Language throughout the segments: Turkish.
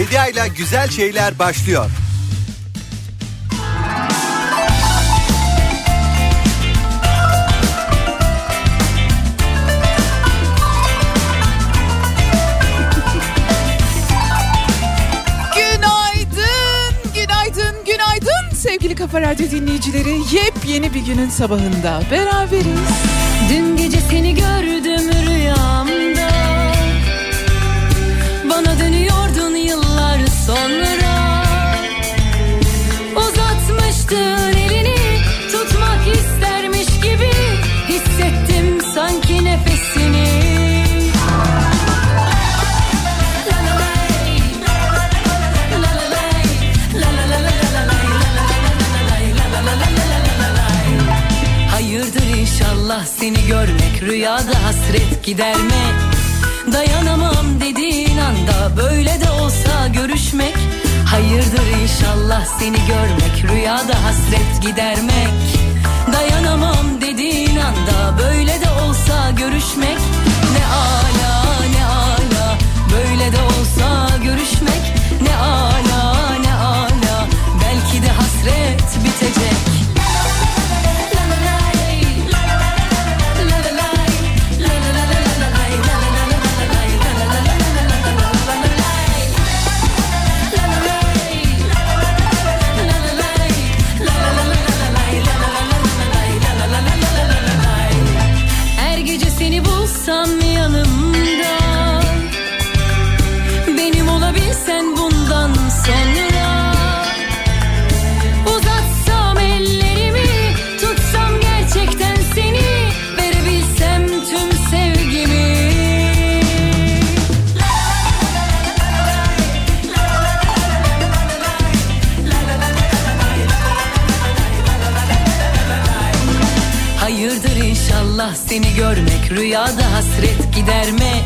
Bedia ile güzel şeyler başlıyor. Günaydın, günaydın, günaydın sevgili Kafa Radyo dinleyicileri. Yepyeni bir günün sabahında beraberiz. Dün gece seni gördüm rüyamda sonra uzatmıştın elini tutmak istermiş gibi hissettim sanki nefesini. Hayırdır inşallah seni görmek rüyada hasret giderme. Dayanamam dedi anda böyle de olsa görüşmek. Hayırdır inşallah seni görmek rüyada hasret gidermek. Dayanamam dediğin anda böyle de olsa görüşmek. Ne ala ne ala böyle de olsa görüşmek. Ne ala ne ala belki de hasret bitecek Rüyada hasret gidermek.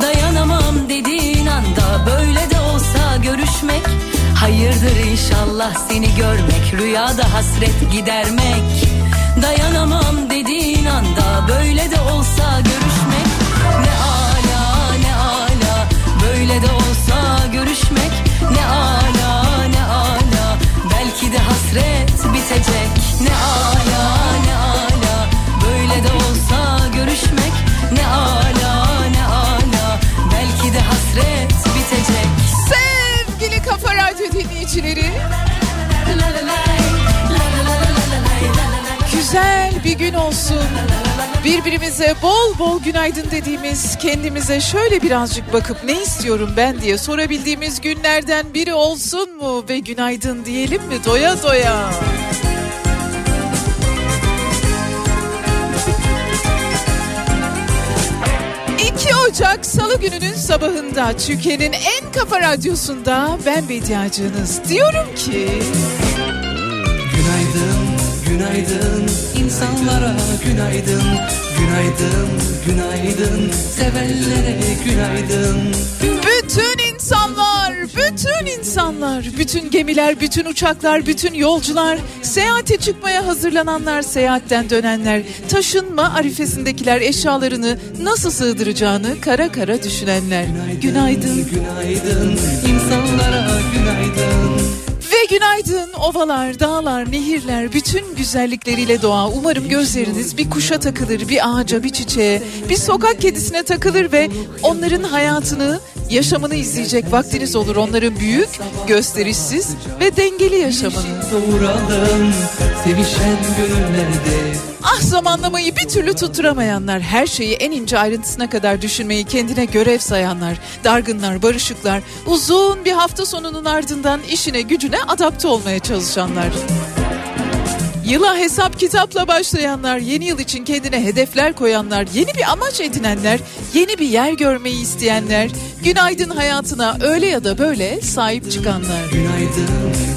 Dayanamam dediğin anda Böyle de olsa görüşmek. Hayırdır inşallah seni görmek. Rüyada hasret gidermek. Dayanamam dediğin anda Böyle de olsa görüşmek. Ne ala ne ala Böyle de olsa görüşmek. Ne ala ne ala Belki de hasret bitecek. Ne ala dinleyicileri. Güzel bir gün olsun. Birbirimize bol bol günaydın dediğimiz, kendimize şöyle birazcık bakıp ne istiyorum ben diye sorabildiğimiz günlerden biri olsun mu ve günaydın diyelim mi doya doya. Ocak Salı gününün sabahında Türkiye'nin en kafa radyosunda ben Bediacınız diyorum ki. Günaydın, günaydın. İnsanlara günaydın Günaydın, günaydın sevenlere günaydın Bütün insanlar, bütün insanlar, bütün gemiler, bütün uçaklar, bütün yolcular, seyahate çıkmaya hazırlananlar, seyahatten dönenler, taşınma arifesindekiler eşyalarını nasıl sığdıracağını kara kara düşünenler. Günaydın. Günaydın insanlara günaydın Ve günaydın ovalar, dağlar, nehirler, bütün güzellikleriyle doğa. Umarım gözleriniz bir kuşa takılır, bir ağaca, bir çiçeğe, bir sokak kedisine takılır ve onların hayatını, yaşamını izleyecek vaktiniz olur. Onların büyük, gösterişsiz ve dengeli yaşamını. Ah zamanlamayı bir türlü tutturamayanlar, her şeyi en ince ayrıntısına kadar düşünmeyi kendine görev sayanlar, dargınlar, barışıklar, uzun bir hafta sonunun ardından işine gücüne adapte olmaya çalışanlar. Yıla hesap kitapla başlayanlar, yeni yıl için kendine hedefler koyanlar, yeni bir amaç edinenler, yeni bir yer görmeyi isteyenler, günaydın hayatına öyle ya da böyle sahip çıkanlar. Günaydın,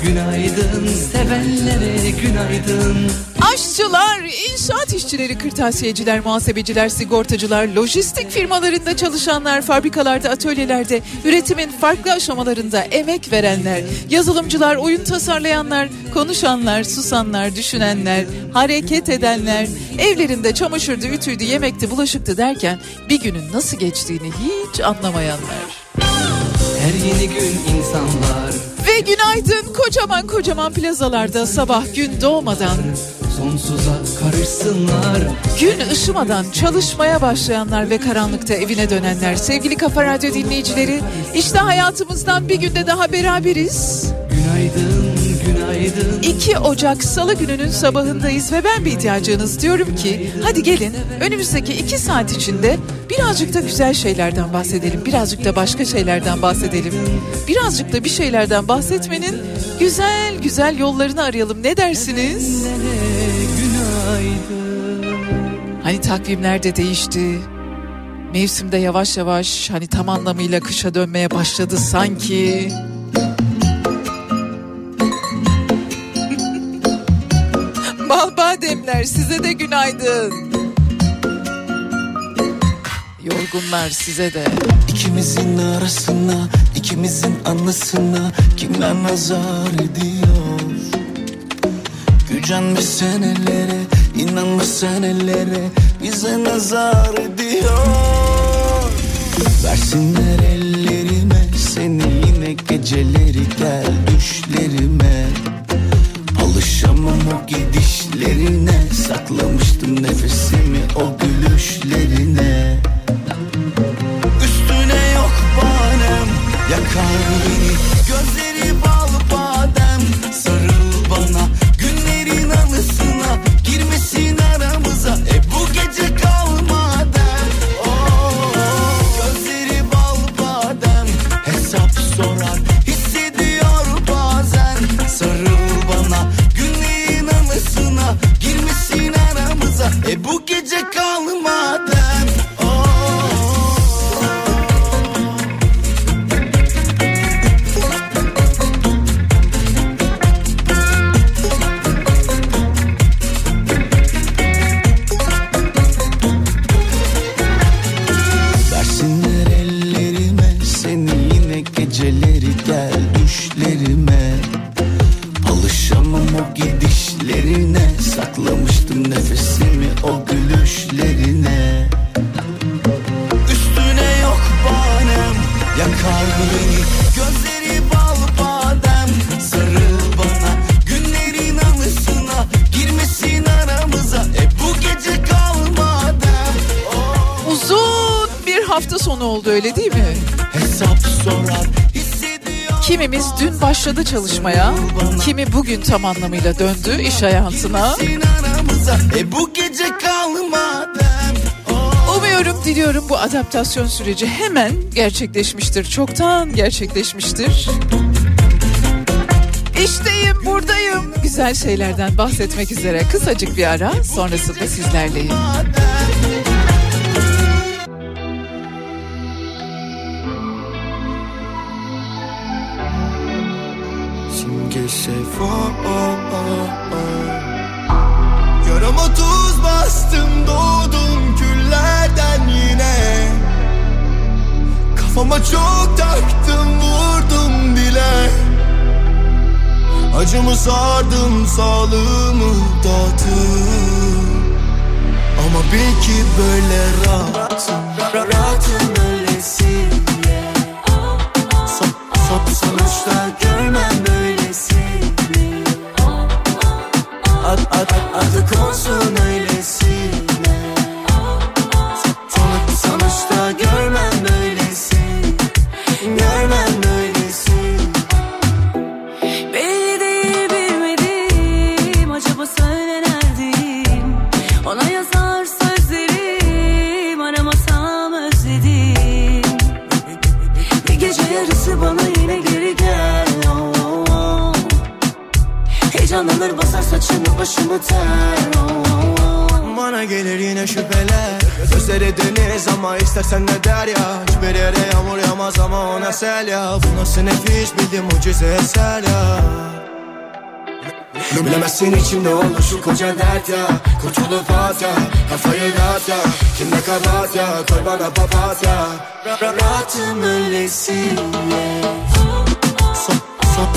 günaydın sevenlere günaydın Aşçılar, inşaat işçileri, kırtasiyeciler, muhasebeciler, sigortacılar, lojistik firmalarında çalışanlar, fabrikalarda, atölyelerde, üretimin farklı aşamalarında emek verenler, yazılımcılar, oyun tasarlayanlar, konuşanlar, susanlar, düşünenler, hareket edenler, evlerinde çamaşırdı, ütüydü, yemekti, bulaşıktı derken bir günün nasıl geçtiğini hiç anlamayanlar. Her yeni gün insanlar Ve günaydın kocaman kocaman plazalarda sabah gün doğmadan sonsuza karışsınlar Gün ışımadan çalışmaya başlayanlar ve karanlıkta evine dönenler sevgili Kafa Radyo dinleyicileri işte hayatımızdan bir günde daha beraberiz. Günaydın günaydın 2 Ocak Salı gününün sabahındayız ve ben bir ihtiyacınız diyorum ki hadi gelin önümüzdeki 2 saat içinde birazcık da güzel şeylerden bahsedelim. Birazcık da başka şeylerden bahsedelim. Birazcık da bir şeylerden bahsetmenin güzel güzel yollarını arayalım. Ne dersiniz? Hani takvimler de değişti. Mevsimde yavaş yavaş hani tam anlamıyla kışa dönmeye başladı sanki. Bal bademler size de günaydın. Yorgunlar size de. İkimizin arasına, ikimizin anlasına kimler nazar ediyor? Gücenme senelere, inanma senelere bize nazar ediyor. Versinler ellerime seni yine geceleri gel düşlerime. Alışamam o gidişlerine Saklamıştım nefesimi o gülüşlerine Üstüne yok banem Yakar beni Gözleri bal badem E bu gece kal başladı çalışmaya, kimi bugün tam anlamıyla döndü iş hayatına. E Umuyorum, diliyorum bu adaptasyon süreci hemen gerçekleşmiştir. Çoktan gerçekleşmiştir. İşteyim, buradayım. Güzel şeylerden bahsetmek üzere kısacık bir ara sonrasında sizlerleyim. Sardım sağlığımı dağıttım Ama bil ki böyle rahatım Ra- Rahatım ya Bu nasıl nefis bildim mucize ya. Bilemezsin içimde olur şu koca dert ya. Kurtulup at ya Kafayı dağıt ya. Kimde kabahat ya Koy bana papatya Ra- Rahatım öylesine. Son, son,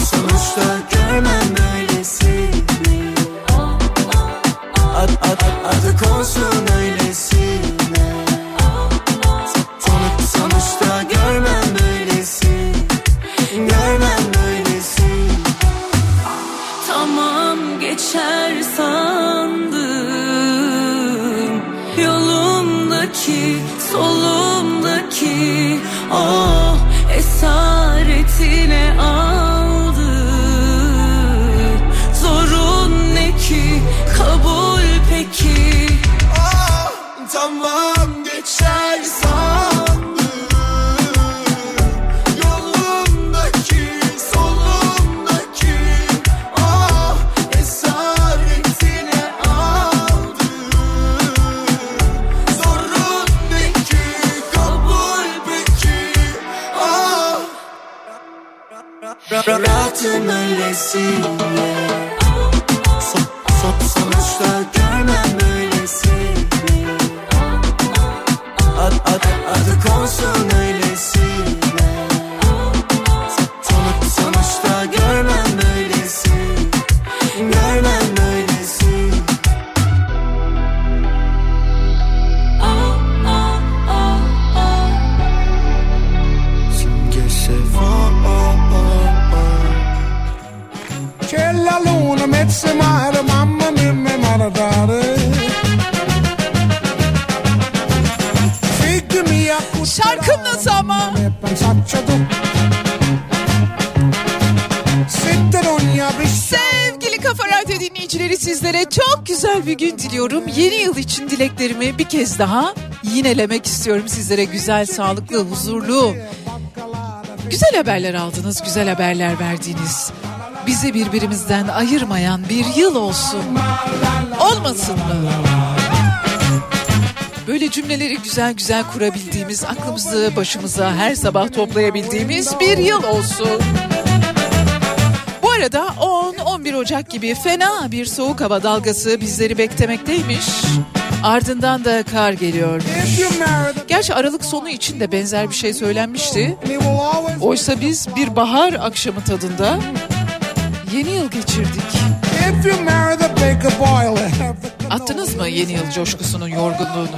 kez daha yinelemek istiyorum. Sizlere güzel, sağlıklı, huzurlu, güzel haberler aldınız, güzel haberler verdiniz. Bizi birbirimizden ayırmayan bir yıl olsun. Olmasın mı? Böyle cümleleri güzel güzel kurabildiğimiz, aklımızı başımıza her sabah toplayabildiğimiz bir yıl olsun. Bu arada 10-11 Ocak gibi fena bir soğuk hava dalgası bizleri beklemekteymiş. Ardından da kar geliyor. Gerçi Aralık sonu için de benzer bir şey söylenmişti. Oysa biz bir bahar akşamı tadında yeni yıl geçirdik. Attınız mı yeni yıl coşkusunun yorgunluğunu?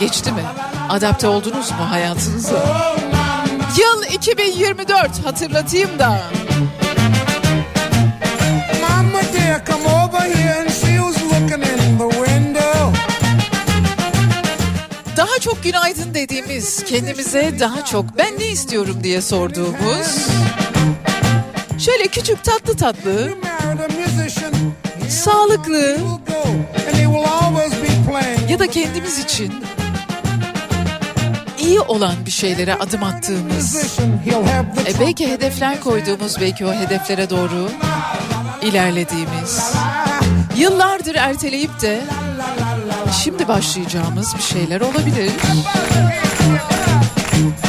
Geçti mi? Adapte oldunuz mu hayatınıza? Yıl 2024 hatırlatayım da. Daha çok günaydın dediğimiz, kendimize daha çok ben ne istiyorum diye sorduğumuz, şöyle küçük tatlı tatlı, sağlıklı ya da kendimiz için iyi olan bir şeylere adım attığımız, e belki hedefler koyduğumuz, belki o hedeflere doğru ilerlediğimiz, yıllardır erteleyip de şimdi başlayacağımız bir şeyler olabilir.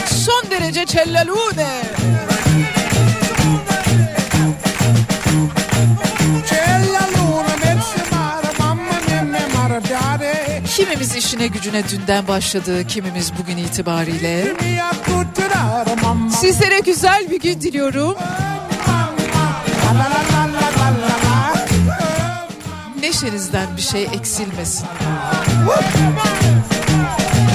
Son derece cellalune. Kimimiz işine gücüne dünden başladı, kimimiz bugün itibariyle. Sizlere güzel bir gün diliyorum. Neşenizden bir şey eksilmesin. Woo!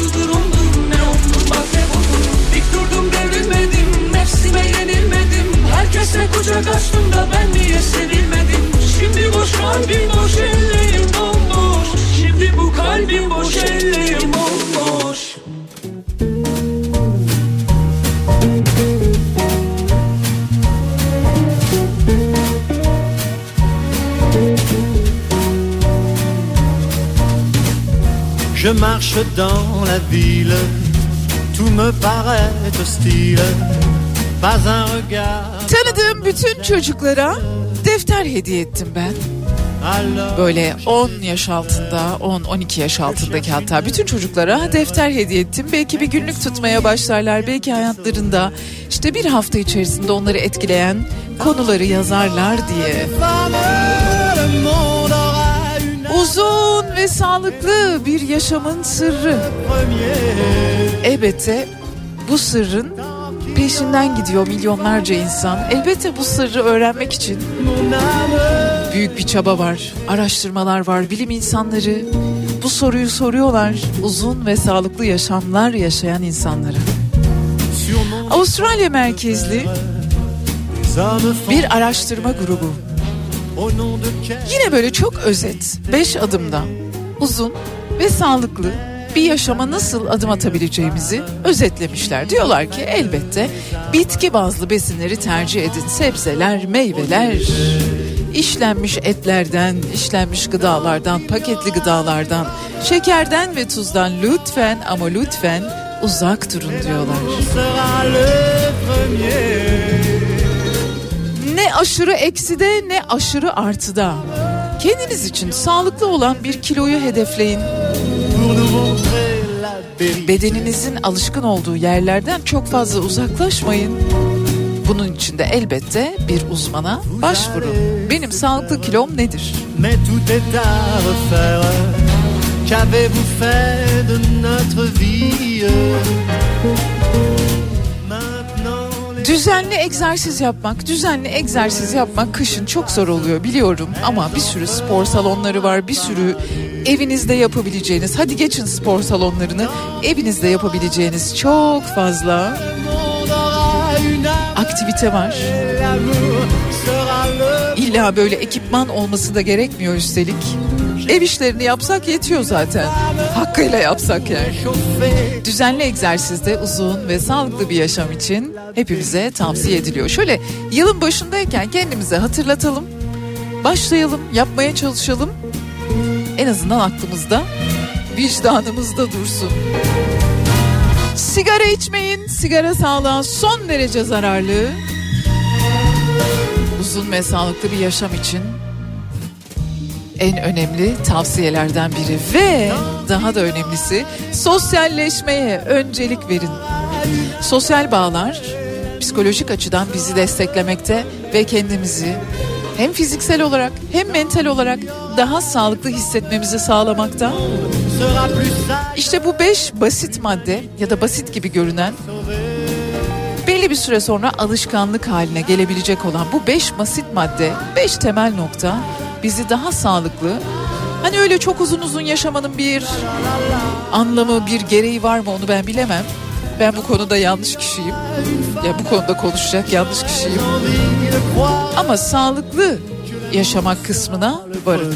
Umdum Ne umdum bak ne buldum. Dik durdum yenilmedim. Herkese kucak açtım da ben niye sevilmedim? Şimdi boş kalbim boş marche dans la ville, tout me paraît hostile. Pas un regard. Tanıdığım bütün çocuklara defter hediye ettim ben. Böyle 10 yaş altında, 10-12 yaş altındaki hatta bütün çocuklara defter hediye ettim. Belki bir günlük tutmaya başlarlar, belki hayatlarında işte bir hafta içerisinde onları etkileyen konuları yazarlar diye. Uzun ve sağlıklı bir yaşamın sırrı. Elbette bu sırrın peşinden gidiyor milyonlarca insan. Elbette bu sırrı öğrenmek için büyük bir çaba var. Araştırmalar var. Bilim insanları bu soruyu soruyorlar. Uzun ve sağlıklı yaşamlar yaşayan insanlara. Avustralya merkezli bir araştırma grubu. Yine böyle çok özet, 5 adımda uzun ve sağlıklı bir yaşama nasıl adım atabileceğimizi özetlemişler. Diyorlar ki elbette bitki bazlı besinleri tercih edin. Sebzeler, meyveler, işlenmiş etlerden, işlenmiş gıdalardan, paketli gıdalardan, şekerden ve tuzdan lütfen ama lütfen uzak durun diyorlar. Ne aşırı ekside ne aşırı artıda. Kendiniz için sağlıklı olan bir kiloyu hedefleyin. Bedeninizin alışkın olduğu yerlerden çok fazla uzaklaşmayın. Bunun için de elbette bir uzmana başvurun. Benim sağlıklı kilom nedir? Qu'avez-vous fait de notre vie Düzenli egzersiz yapmak, düzenli egzersiz yapmak kışın çok zor oluyor biliyorum ama bir sürü spor salonları var, bir sürü evinizde yapabileceğiniz, hadi geçin spor salonlarını, evinizde yapabileceğiniz çok fazla aktivite var. İlla böyle ekipman olması da gerekmiyor üstelik. Ev işlerini yapsak yetiyor zaten. Hakkıyla yapsak yani. Düzenli egzersizde uzun ve sağlıklı bir yaşam için hepimize tavsiye ediliyor. Şöyle yılın başındayken kendimize hatırlatalım. Başlayalım, yapmaya çalışalım. En azından aklımızda, vicdanımızda dursun. Sigara içmeyin. Sigara sağlığa son derece zararlı. Uzun ve sağlıklı bir yaşam için en önemli tavsiyelerden biri ve daha da önemlisi sosyalleşmeye öncelik verin. Sosyal bağlar psikolojik açıdan bizi desteklemekte ve kendimizi hem fiziksel olarak hem mental olarak daha sağlıklı hissetmemizi sağlamakta. İşte bu beş basit madde ya da basit gibi görünen belli bir süre sonra alışkanlık haline gelebilecek olan bu beş basit madde, beş temel nokta bizi daha sağlıklı, hani öyle çok uzun uzun yaşamanın bir anlamı, bir gereği var mı onu ben bilemem. Ben bu konuda yanlış kişiyim. Ya bu konuda konuşacak yanlış kişiyim. Ama sağlıklı yaşamak kısmına varım.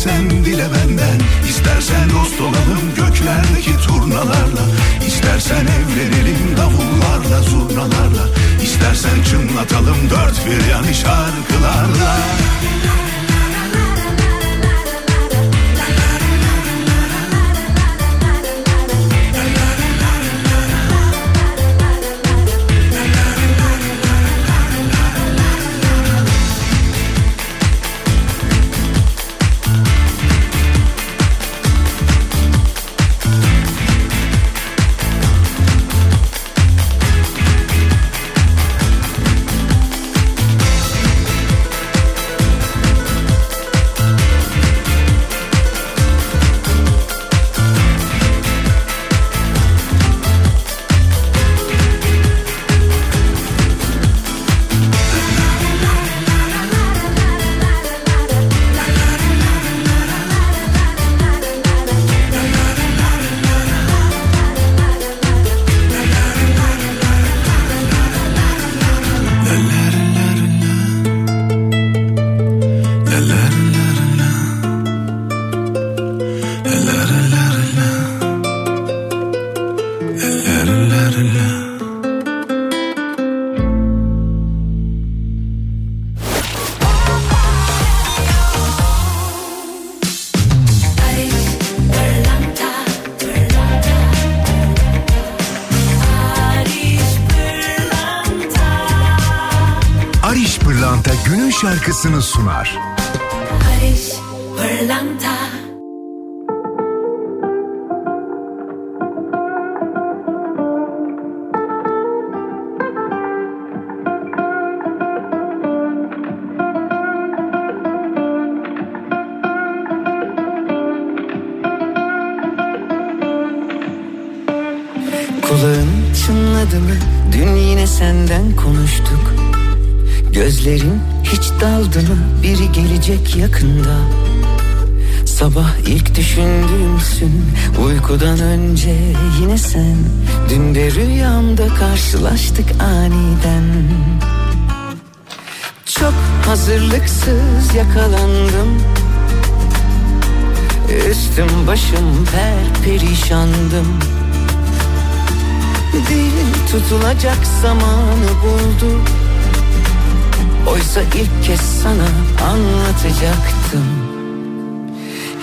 İstersen dile benden İstersen dost olalım göklerdeki turnalarla İstersen evlenelim davullarla zurnalarla İstersen çınlatalım dört bir yanı şarkılarla. Şarkısını Sabah ilk düşündüğümsün uykudan önce yine sen. Dün de rüyamda karşılaştık aniden. Çok hazırlıksız yakalandım. Üstüm başım per perişandım. Dil tutulacak zamanı buldu. Oysa ilk kez sana anlatacaktım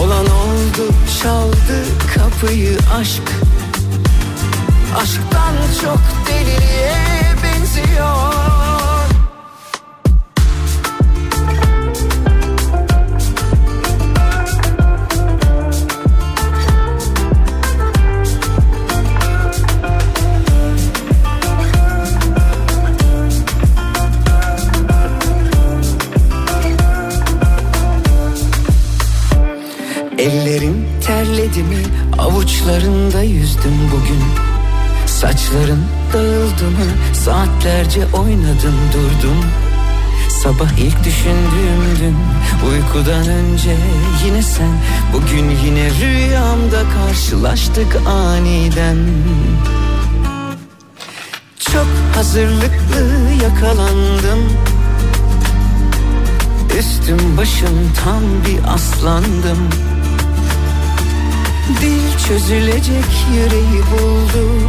Olan oldu çaldı kapıyı aşk. Aşktan çok deliliğe Saçların dağıldı mı? Saatlerce oynadım durdum Sabah ilk düşündüğüm dün uykudan önce yine sen. Bugün yine rüyamda karşılaştık aniden. Çok hazırlıklı yakalandım. Üstüm başım tam bir aslandım. Dil çözülecek yüreği buldu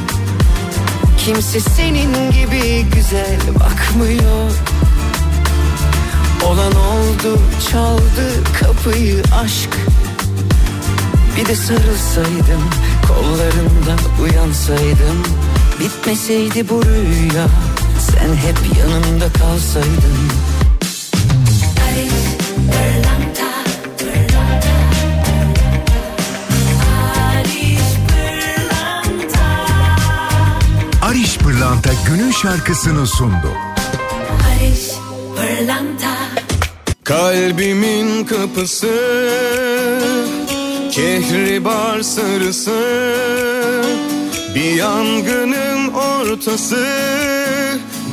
Kimse senin gibi güzel bakmıyor. Olan oldu çaldı kapıyı aşk. Bir de sarılsaydım kollarında uyansaydım. Bitmeseydi bu rüya sen hep yanımda kalsaydın. Ariş Pırlanta günün şarkısını sundu. Barış Pırlanta. Kalbimin kapısı Kehribar sarısı Bir yangının ortası.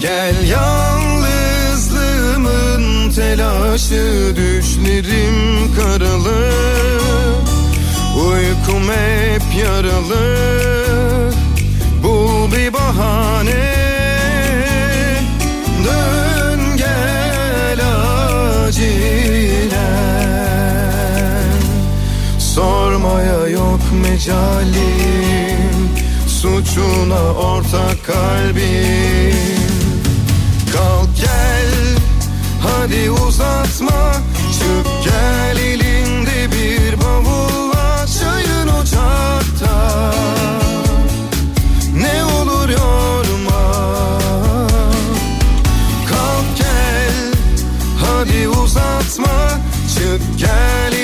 Gel yalnızlığımın telaşı Düşlerim karalı. Uykum hep yaralı. Bul bir bahane. Dön gel acilen. Sormaya yok mecalim Suçuna ortak kalbim. Kalk gel hadi uzatma Çık gel uzatma Çık gel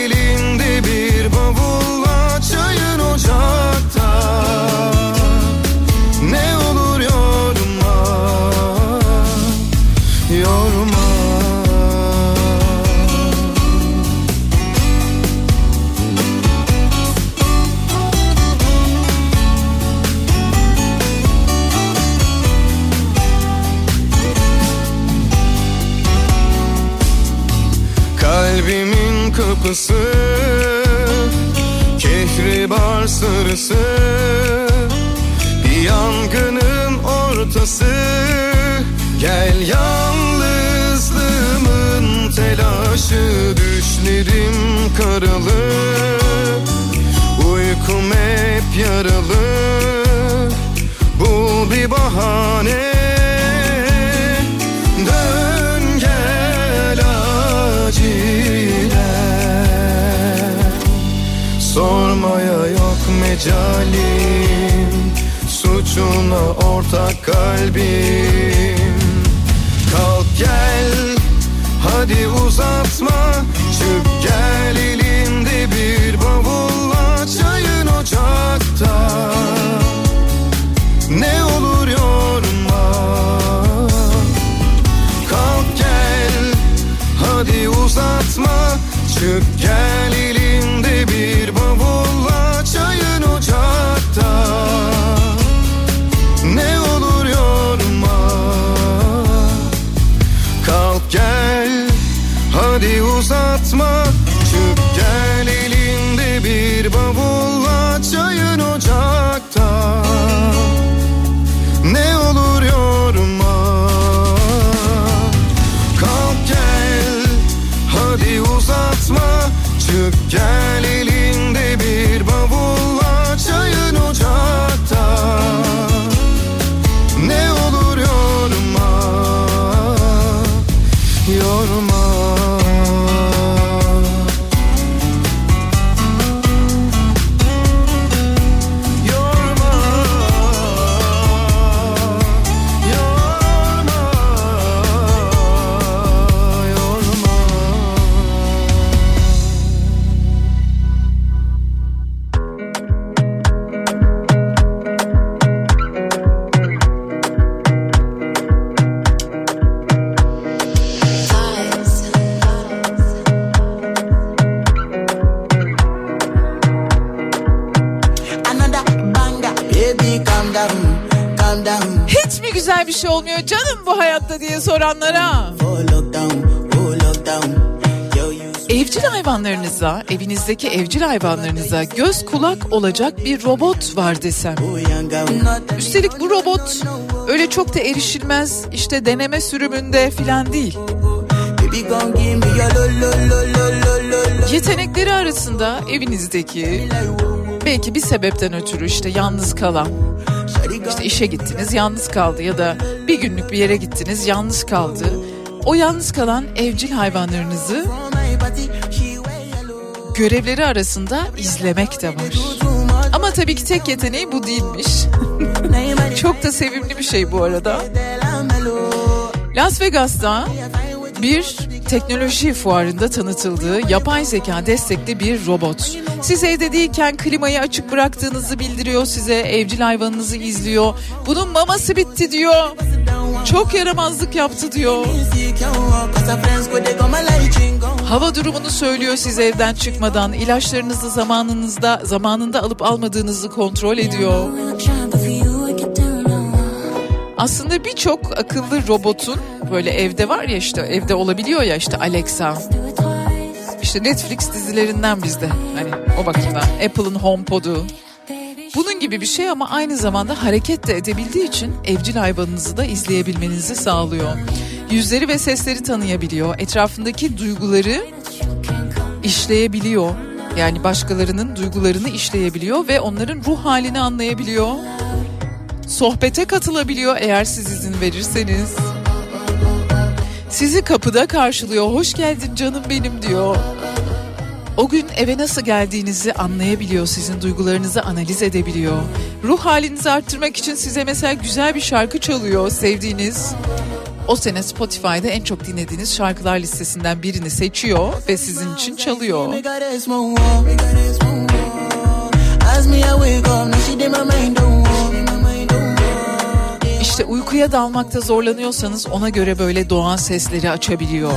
Kapısı Kehribar sarısı yangının ortası Gel yalnızlığımın telaşı. Düşlerim karalı Uykum hep yaralı. Bul bir bahane mecalim Suçuna ortak kalbim. Kalk gel hadi uzatma. Çık gel elinde bir bavulla Çayın ocakta. Ne olur yorma. Kalk gel hadi uzatma. Çık gel elinde bir uzatma hayatta diye soranlara. Evcil hayvanlarınıza, evinizdeki evcil hayvanlarınıza göz kulak olacak bir robot var desem. Üstelik bu robot öyle çok da erişilmez işte deneme sürümünde filan değil. Yetenekleri arasında evinizdeki belki bir sebepten ötürü işte yalnız kalan, işte işe gittiniz yalnız kaldı ya da bir günlük bir yere gittiniz yalnız kaldı. O yalnız kalan evcil hayvanlarınızı görevleri arasında izlemek de var. Ama tabii ki tek yeteneği bu değilmiş. Çok da sevimli bir şey bu arada. Las Vegas'ta bir teknoloji fuarında tanıtıldığı yapay zeka destekli bir robot. Siz evde değilken klimayı açık bıraktığınızı bildiriyor size, evcil hayvanınızı izliyor. Bunun maması bitti diyor. Çok yaramazlık yaptı diyor. Hava durumunu söylüyor siz evden çıkmadan. ilaçlarınızı zamanınızda zamanında alıp almadığınızı kontrol ediyor. Aslında birçok akıllı robotun böyle evde var ya işte evde olabiliyor ya işte Alexa. İşte Netflix dizilerinden bizde hani o bakımdan Apple'ın HomePod'u. Bunun gibi bir şey ama aynı zamanda hareket de edebildiği için evcil hayvanınızı da izleyebilmenizi sağlıyor. Yüzleri ve sesleri tanıyabiliyor. Etrafındaki duyguları işleyebiliyor. Yani başkalarının duygularını işleyebiliyor ve onların ruh halini anlayabiliyor. Sohbete katılabiliyor eğer siz izin verirseniz. Sizi kapıda karşılıyor. Hoş geldin canım benim diyor. O gün eve nasıl geldiğinizi anlayabiliyor, sizin duygularınızı analiz edebiliyor. Ruh halinizi arttırmak için size mesela güzel bir şarkı çalıyor, sevdiğiniz. O sene Spotify'da en çok dinlediğiniz şarkılar listesinden birini seçiyor ve sizin için çalıyor. İşte uykuya dalmakta zorlanıyorsanız ona göre böyle doğan sesleri açabiliyor.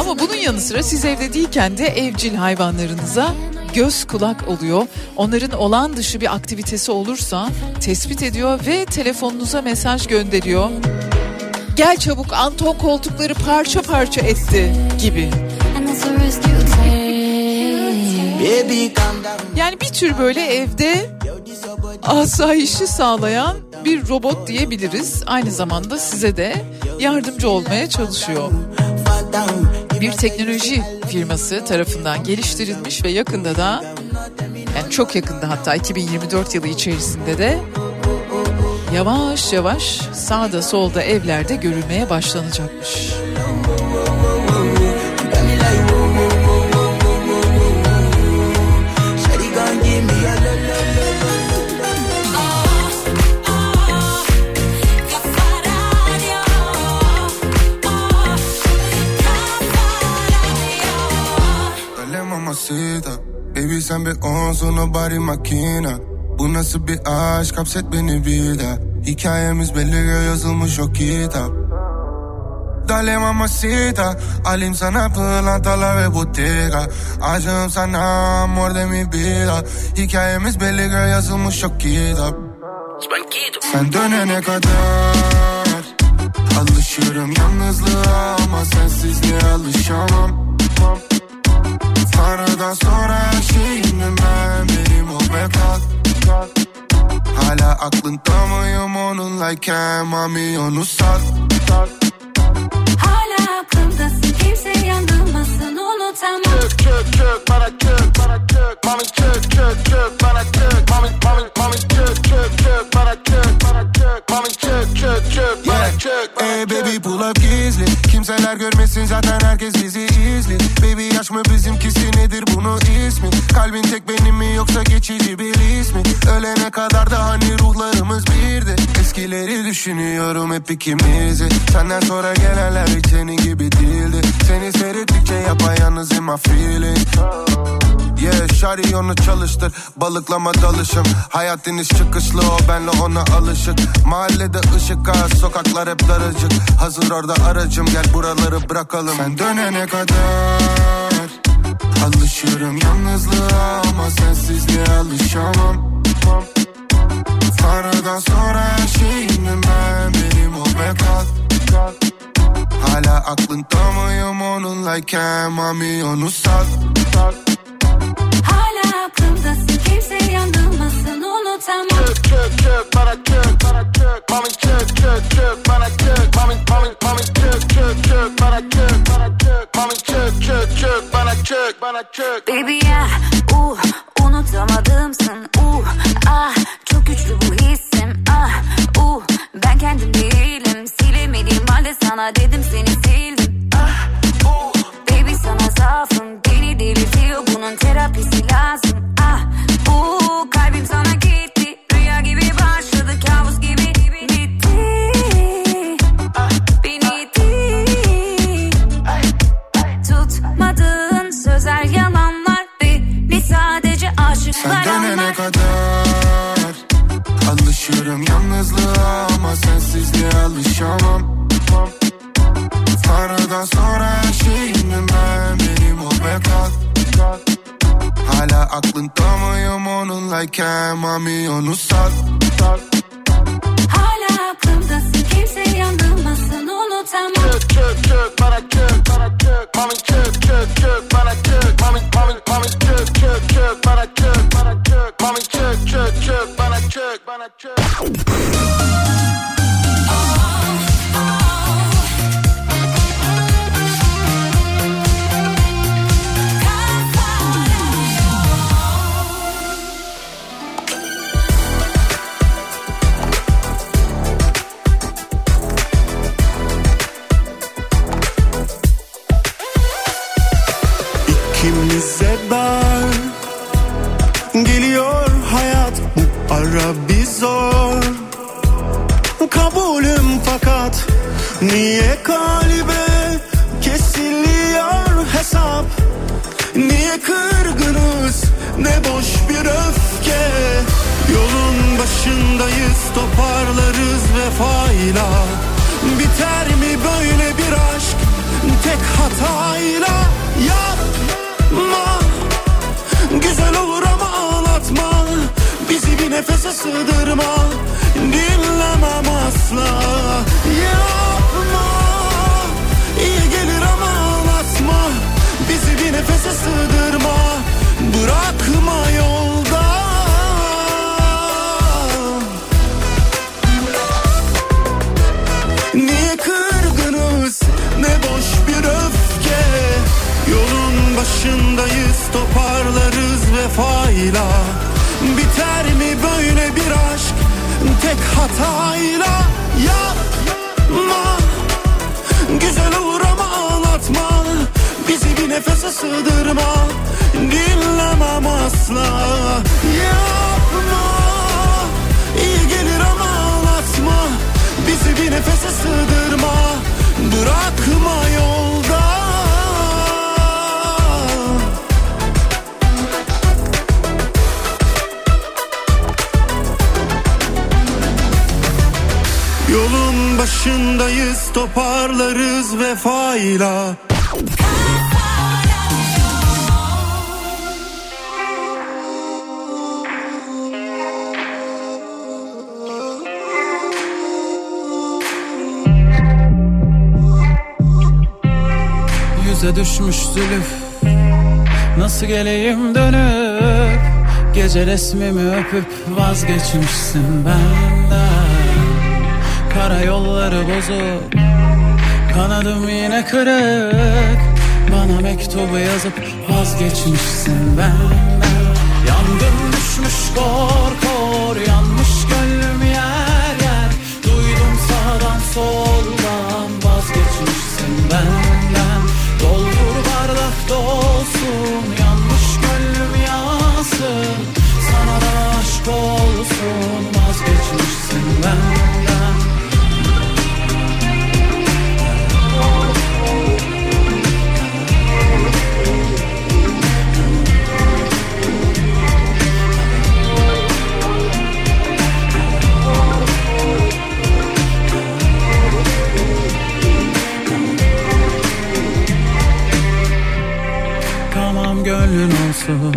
Ama bunun yanı sıra siz evde değilken de evcil hayvanlarınıza göz kulak oluyor. Onların olağan dışı bir aktivitesi olursa tespit ediyor ve telefonunuza mesaj gönderiyor. Gel çabuk Anton koltukları parça parça etti gibi. Yani bir tür böyle evde asayişi sağlayan bir robot diyebiliriz. Aynı zamanda size de yardımcı olmaya çalışıyor. Bir teknoloji firması tarafından geliştirilmiş ve yakında da yani çok yakında hatta 2024 yılı içerisinde de yavaş yavaş sağda solda evlerde görülmeye başlanacakmış. Mamacita Baby sen bir onsun o bari makina. Bu nasıl bir aşk hapset beni bir daha. Hikayemiz belli yazılmış o kitap. Dale mamacita Alayım sana pırlantalar ve bottega. Acım sana amor de mi vida Hikayemiz belli yazılmış o kitap. Sen dönene kadar Alışırım yalnızlığa ama sensizliğe alışamam Tanrıdan sonra her şeyimdim ben Benim ol ve kal Hala aklında mıyım onunlayken? Mami onu sat. Hala aklımdasın kimse yandırmasın unutamam. Çök çök çök bana çök bana çök Mami çök çök çök bana çök Mami mami mami çök çök çök bana çök bana çök Mami çök bana çök Ey baby pull up gizli. Kimseler görmesin zaten herkes bizi izli. Baby yaş mı bizimkisi nedir bunu ismi? Kalbin tek benim mi yoksa geçici bir ismi Ölene kadar da hani ruhlarımız birdi. Eskileri düşünüyorum hep ikimizi. Senden sonra gelenler hiç senin gibi değildi. Seni seyrettikçe yapayalnız in my feeling. Yeah şari onu çalıştır. Balıklama dalışım. Hayat iniş çıkışlı o benle ona alışık. Mahallede ışık az sokaklar hep daracık. Hazır orada aracım gel buraları bırakalım. Sen dönene kadar Alışıyorum yalnızlığa ama sensizliğe alışamam. Tanrıdan sonra her şeyimdim ben Benim ol ve kal Hala aklında mıyım onunlayken Mami onu sat aklımdasın kimse yandırmasın unutamam. Çök çök çök bana çök bana çök Mami çök çök çök bana çök Mami mami mami çök çök çök bana çök bana çök Mami çök çök çök bana çök bana çök Baby ya uh, unutamadımsın uh, ah çok güçlü bu hissim. Ah uh, ben kendim değilim. Silemediğim halde sana dedim seni Sen dönene kadar Alışırım yalnızlığa ama sensizliğe alışamam. Tanrıdan sonra her şeyimdim ben Benim ol ve kal Hala aklında mıyım onunlayken Mami onu sat. Hala aklımdasın kimse yandırmasın unutamam. Çök çök çök bana çök bana çök Mami çök çök çök bana çök çök İkimize dar Geliyor hayat bu ara bir zor. Kabulüm fakat Niye kalbe kesiliyor hesap? Niye kırgınız? Ne boş bir öfke. Yolun başındayız toparlarız vefayla. Biter mi böyle bir aşk? Tek hatayla. Yapma. Güzel olur ama nefese sığdırma. Dinlemem asla. Yapma. İyi gelir ama ağlatma Bizi bir nefese sığdırma. Bırakma yolda. Niye kırgınız? Ne boş bir öfke. Yolun başındayız toparlarız vefayla. Biter mi böyle bir aşk? Tek hatayla Yapma. Güzel olur ama ağlatma. Bizi bir nefese sığdırma. Dinlemem asla. Yapma. İyi gelir ama ağlatma. Bizi bir nefese sığdırma. Bırakma yolda başındayız toparlarız vefayla. Yüze düşmüş zülüf Nasıl geleyim dönüp? Gece resmimi öpüp vazgeçmişsin benden Kara yolları bozuk. Kanadım yine kırık. Bana mektubu yazıp vazgeçmişsin benden. Yangın düşmüş kor kor Yanmış gönlüm yer yer. Duydum sağdan soldan Vazgeçmişsin benden. Doldur bardak dolsun olsun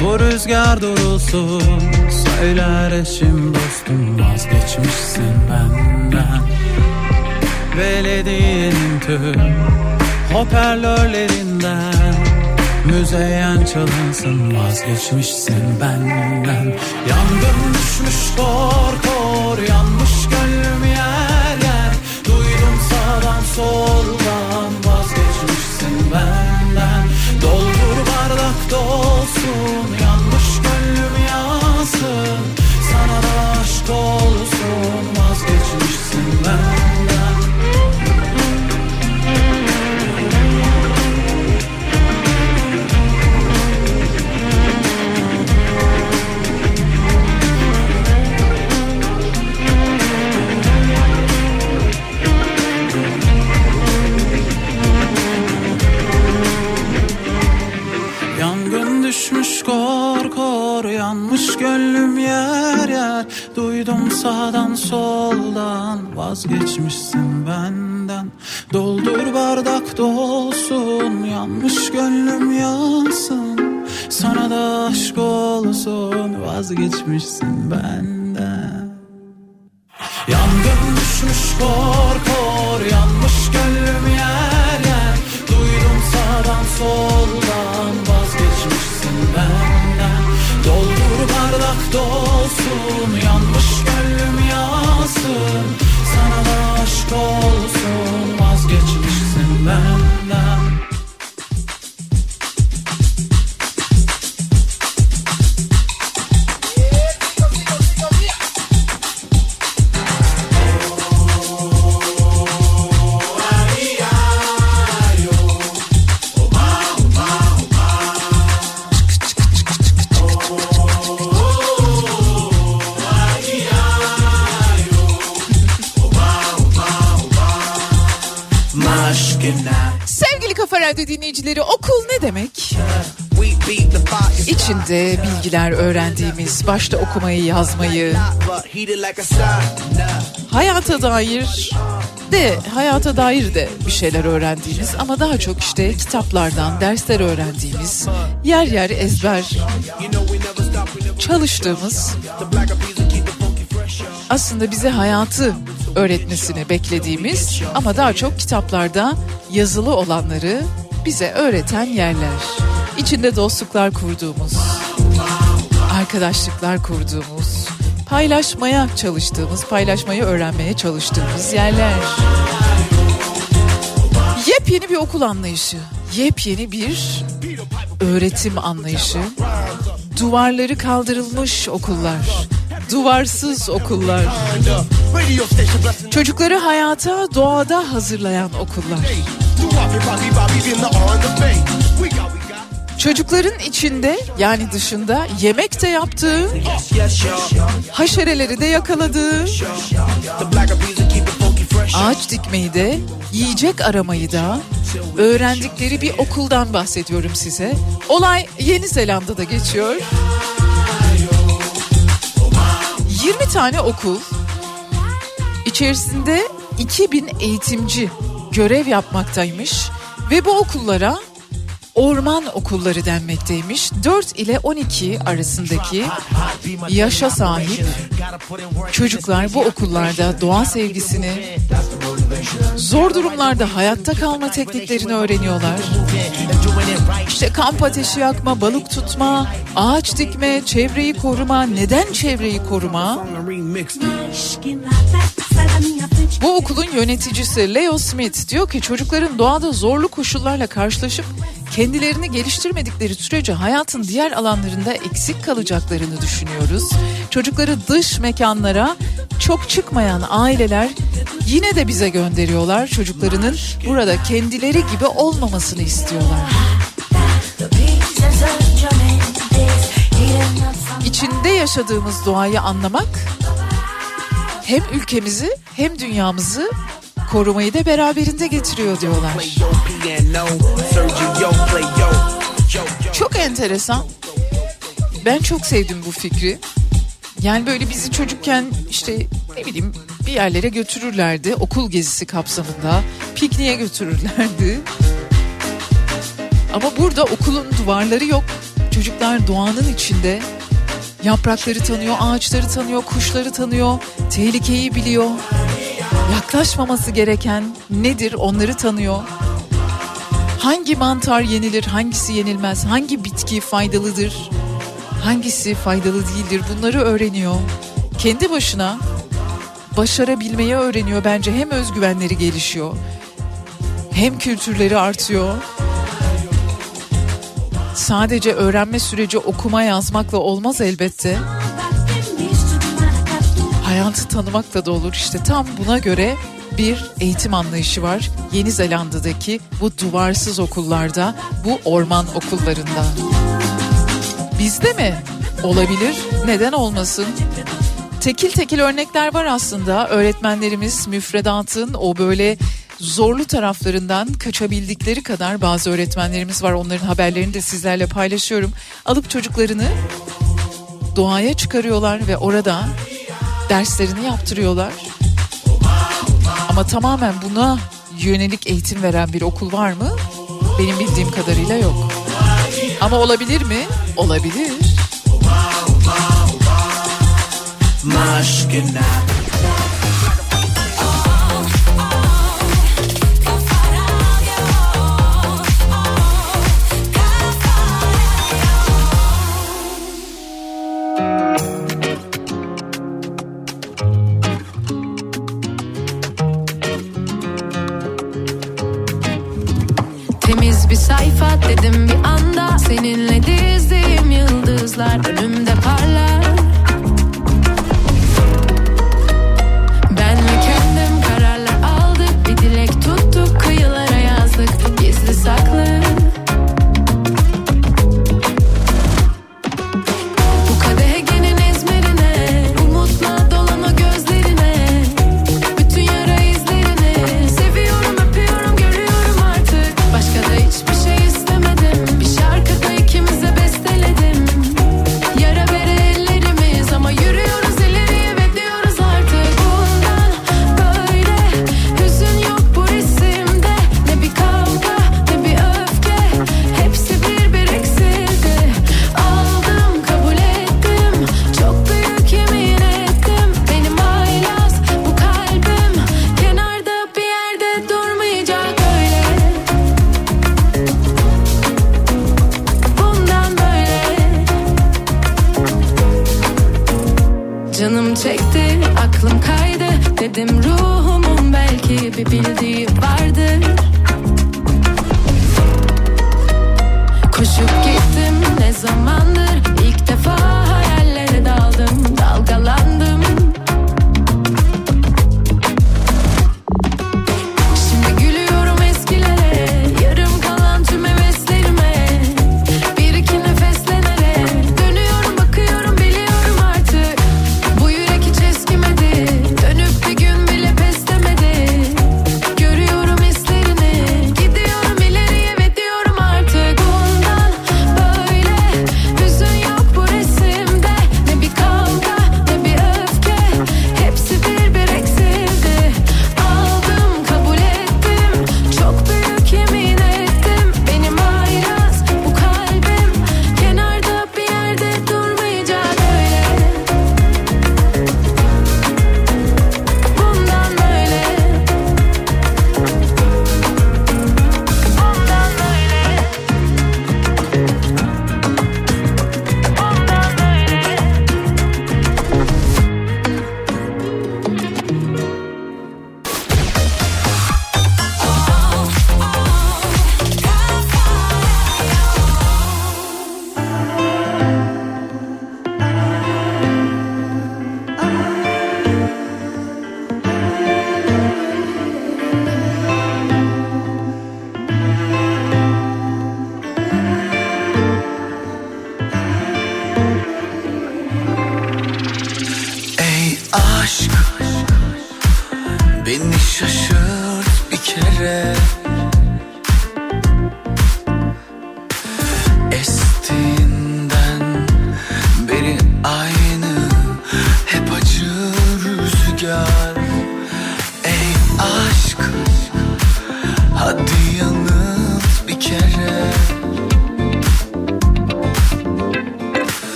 Bu rüzgar durulsun. Söyler eşim dostum Vazgeçmişsin benden. Belediyenin tüm Hoparlörlerinden. Müzeyyen çalınsın Vazgeçmişsin benden. Yangın düşmüş kor kor Yanmış sağdan soldan Vazgeçmişsin benden. Doldur bardak dolsun Yanmış gönlüm yansın. Sana da aşk olsun Vazgeçmişsin benden. Yangın düşmüş kor kor Yanmış gönlüm yer yer. Duydum sağdan soldan Vazgeçmişsin benden. Doldur bardak dolsun Yanmış da demek? İçinde bilgiler öğrendiğimiz, başta okumayı, yazmayı, hayata dair de hayata dair de bir şeyler öğrendiğimiz ama daha çok işte kitaplardan dersler öğrendiğimiz yer yer ezber çalıştığımız aslında bize hayatı öğretmesini beklediğimiz ama daha çok kitaplarda yazılı olanları bize öğreten yerler. İçinde dostluklar kurduğumuz, arkadaşlıklar kurduğumuz, paylaşmaya çalıştığımız, paylaşmayı öğrenmeye çalıştığımız yerler. Yepyeni bir okul anlayışı, yepyeni bir öğretim anlayışı duvarları kaldırılmış okullar, duvarsız okullar, çocukları hayata doğada hazırlayan okullar. Çocukların içinde yani dışında yemek de yaptığı, haşereleri de yakaladığı, ağaç dikmeyi de, yiyecek aramayı da öğrendikleri bir okuldan bahsediyorum size. Olay Yeni Zelanda'da geçiyor. 20 tane okul, içerisinde 2000 eğitimci görev yapmaktaymış ve bu okullara orman okulları denmekteymiş. 4 ile 12 arasındaki yaşa sahip çocuklar bu okullarda doğa sevgisini, zor durumlarda hayatta kalma tekniklerini öğreniyorlar. İşte kamp ateşi yakma, balık tutma, ağaç dikme, çevreyi koruma, neden çevreyi koruma? Bu okulun yöneticisi Leo Smith diyor ki çocukların doğada zorlu koşullarla karşılaşıp kendilerini geliştirmedikleri sürece hayatın diğer alanlarında eksik kalacaklarını düşünüyoruz. Çocukları dış mekanlara çok çıkmayan aileler yine de bize gönderiyorlar. Çocuklarının burada kendileri gibi olmamasını istiyorlar. İçinde yaşadığımız doğayı anlamak hem ülkemizi hem dünyamızı korumayı da beraberinde getiriyor diyorlar. Çok enteresan. Ben çok sevdim bu fikri. Yani böyle bizi çocukken işte ne bileyim bir yerlere götürürlerdi. Okul gezisi kapsamında pikniğe götürürlerdi. Ama burada okulun duvarları yok. Çocuklar doğanın içinde yaprakları tanıyor, ağaçları tanıyor, kuşları tanıyor, tehlikeyi biliyor. Yaklaşmaması gereken nedir onları tanıyor. Hangi mantar yenilir, hangisi yenilmez, hangi bitki faydalıdır, hangisi faydalı değildir bunları öğreniyor. Kendi başına başarabilmeyi öğreniyor bence hem özgüvenleri gelişiyor hem kültürleri artıyor. Sadece öğrenme süreci okuma yazmakla olmaz elbette. Hayatı tanımakla da olur işte tam buna göre bir eğitim anlayışı var. Yeni Zelanda'daki bu duvarsız okullarda, bu orman okullarında. Bizde mi? Olabilir. Neden olmasın? Tekil tekil örnekler var aslında. Öğretmenlerimiz müfredatın o böyle zorlu taraflarından kaçabildikleri kadar bazı öğretmenlerimiz var. Onların haberlerini de sizlerle paylaşıyorum. Alıp çocuklarını doğaya çıkarıyorlar ve orada derslerini yaptırıyorlar. Ama tamamen buna yönelik eğitim veren bir okul var mı? Benim bildiğim kadarıyla yok. Ama olabilir mi? Olabilir. Maşkına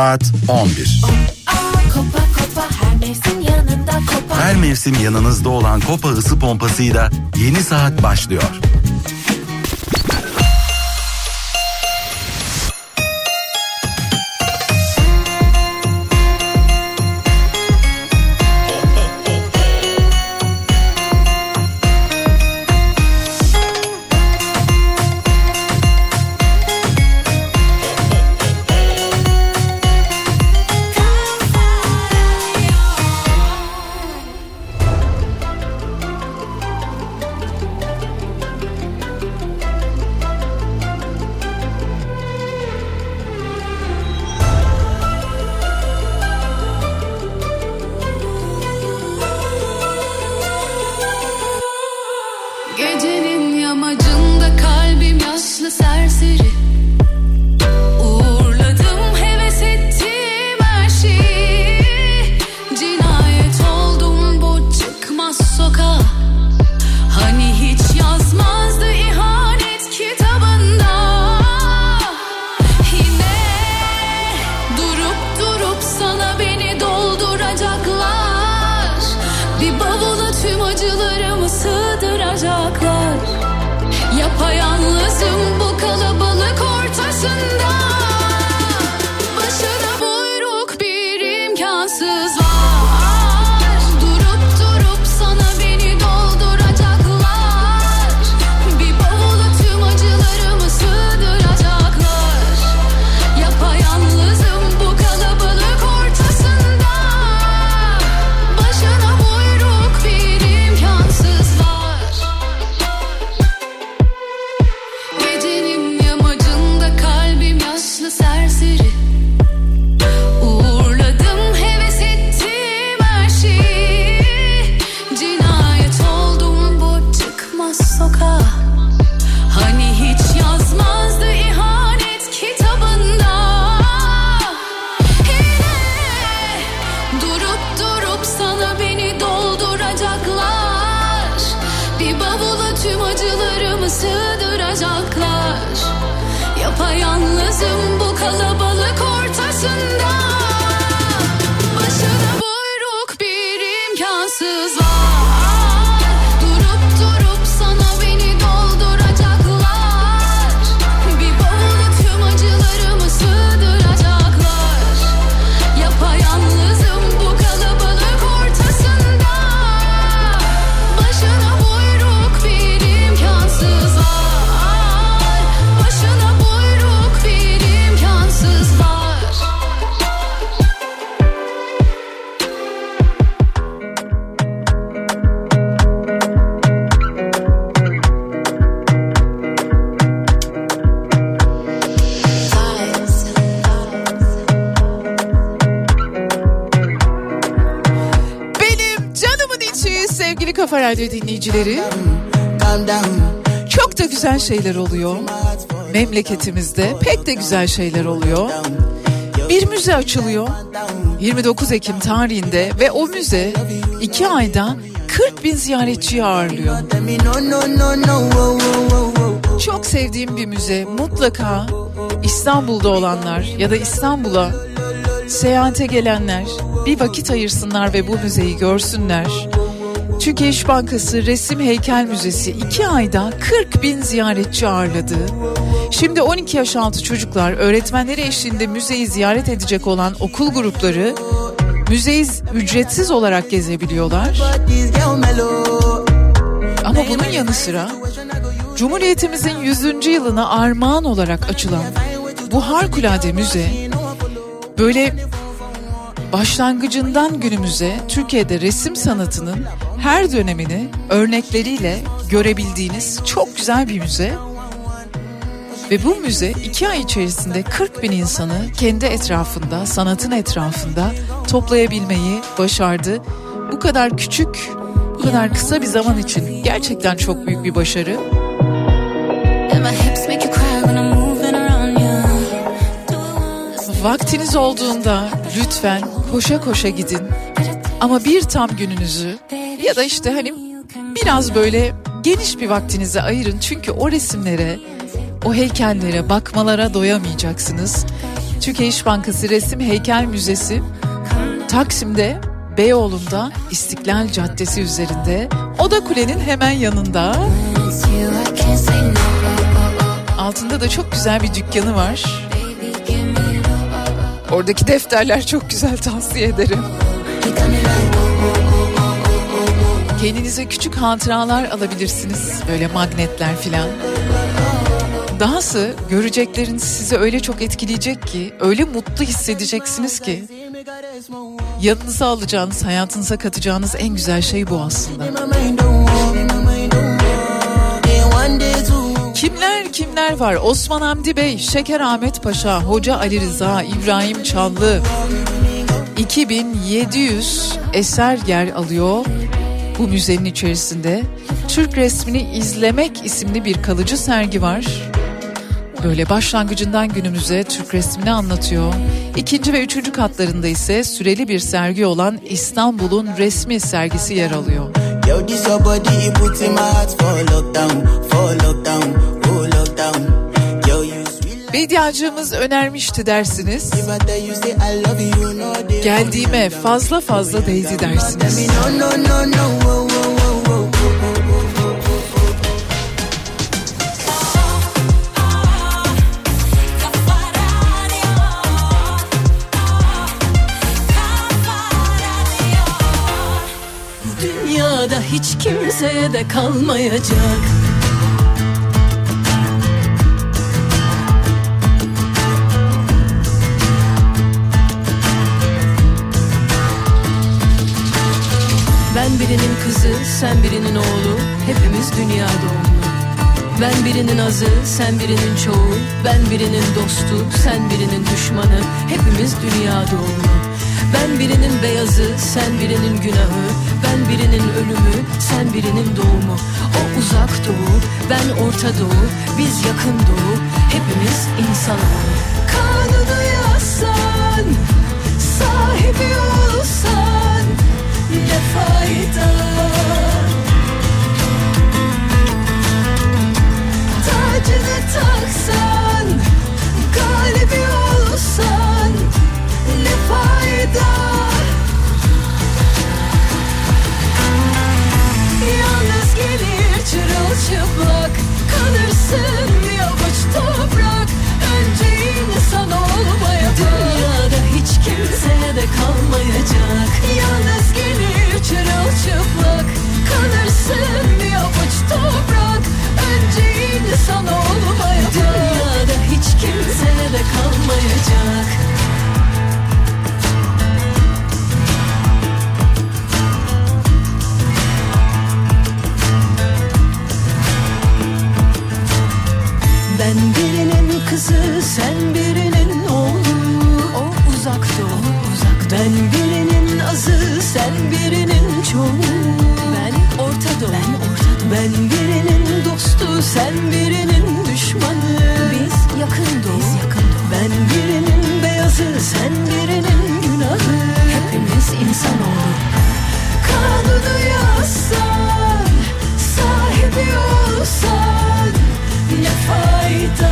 saat 11. Her mevsim yanınızda olan Kopa ısı pompasıyla yeni saat başlıyor. Kalabalık ortasında Radyo dinleyicileri. Çok da güzel şeyler oluyor. Memleketimizde pek de güzel şeyler oluyor. Bir müze açılıyor. 29 Ekim tarihinde ve o müze iki ayda 40 bin ziyaretçiyi ağırlıyor. Çok sevdiğim bir müze. Mutlaka İstanbul'da olanlar ya da İstanbul'a seyahate gelenler bir vakit ayırsınlar ve bu müzeyi görsünler. Türkiye İş Bankası Resim Heykel Müzesi iki ayda 40 bin ziyaretçi ağırladı. Şimdi 12 yaş altı çocuklar öğretmenleri eşliğinde müzeyi ziyaret edecek olan okul grupları müzeyi ücretsiz olarak gezebiliyorlar. Ama bunun yanı sıra Cumhuriyetimizin 100. yılına armağan olarak açılan bu harikulade müze böyle başlangıcından günümüze Türkiye'de resim sanatının her dönemini örnekleriyle görebildiğiniz çok güzel bir müze. Ve bu müze iki ay içerisinde 40 bin insanı kendi etrafında, sanatın etrafında toplayabilmeyi başardı. Bu kadar küçük, bu kadar kısa bir zaman için gerçekten çok büyük bir başarı. Vaktiniz olduğunda lütfen koşa koşa gidin. Ama bir tam gününüzü ya da işte hani biraz böyle geniş bir vaktinizi ayırın. Çünkü o resimlere, o heykellere bakmalara doyamayacaksınız. Türkiye İş Bankası Resim Heykel Müzesi Taksim'de Beyoğlu'nda İstiklal Caddesi üzerinde Oda Kule'nin hemen yanında. Altında da çok güzel bir dükkanı var. Oradaki defterler çok güzel tavsiye ederim. Kendinize küçük hatıralar alabilirsiniz. Böyle magnetler filan. Dahası görecekleriniz sizi öyle çok etkileyecek ki, öyle mutlu hissedeceksiniz ki. Yanınıza alacağınız, hayatınıza katacağınız en güzel şey bu aslında. Kimler kimler var? Osman Hamdi Bey, Şeker Ahmet Paşa, Hoca Ali Rıza, İbrahim Çallı. 2700 eser yer alıyor bu müzenin içerisinde. Türk resmini izlemek isimli bir kalıcı sergi var. Böyle başlangıcından günümüze Türk resmini anlatıyor. İkinci ve üçüncü katlarında ise süreli bir sergi olan İstanbul'un resmi sergisi yer alıyor. Yo, Bediacığımız önermişti dersiniz. Geldiğime fazla fazla değdi dersiniz. Dünyada hiç kimseye de kalmayacak birinin kızı, sen birinin oğlu. Hepimiz dünya doğumlu Ben birinin azı, sen birinin çoğu. Ben birinin dostu, sen birinin düşmanı. Hepimiz dünya doğumlu Ben birinin beyazı, sen birinin günahı. Ben birinin ölümü, sen birinin doğumu. O uzak doğu, ben orta doğu. Biz yakın doğu, hepimiz insanoğlu Kanunu yazsan, sahibi olsan ne fayda. Tacını taksan Galibi olsan Ne fayda? Yalnız gelir çırılçıplak Kalırsın bir avuç toprak bence insan olmaya Dünyada hiç kimse de kalmayacak. Yalnız gelir çırılçıplak. Kalırsın bir avuç toprak. Önce insan olmaya Dünyada hiç kimse de kalmayacak. Ben birine kızı sen birinin oğlu. O uzakta o uzakta. Ben birinin azı sen birinin çoğu. Ben orta doğu ben, orta ben birinin dostu sen birinin düşmanı. Biz yakın doğu, Biz yakın doğu. Ben birinin beyazı sen birinin günahı. Hepimiz insanoğlu Kanunu yazsan sahibi olsan ne fajta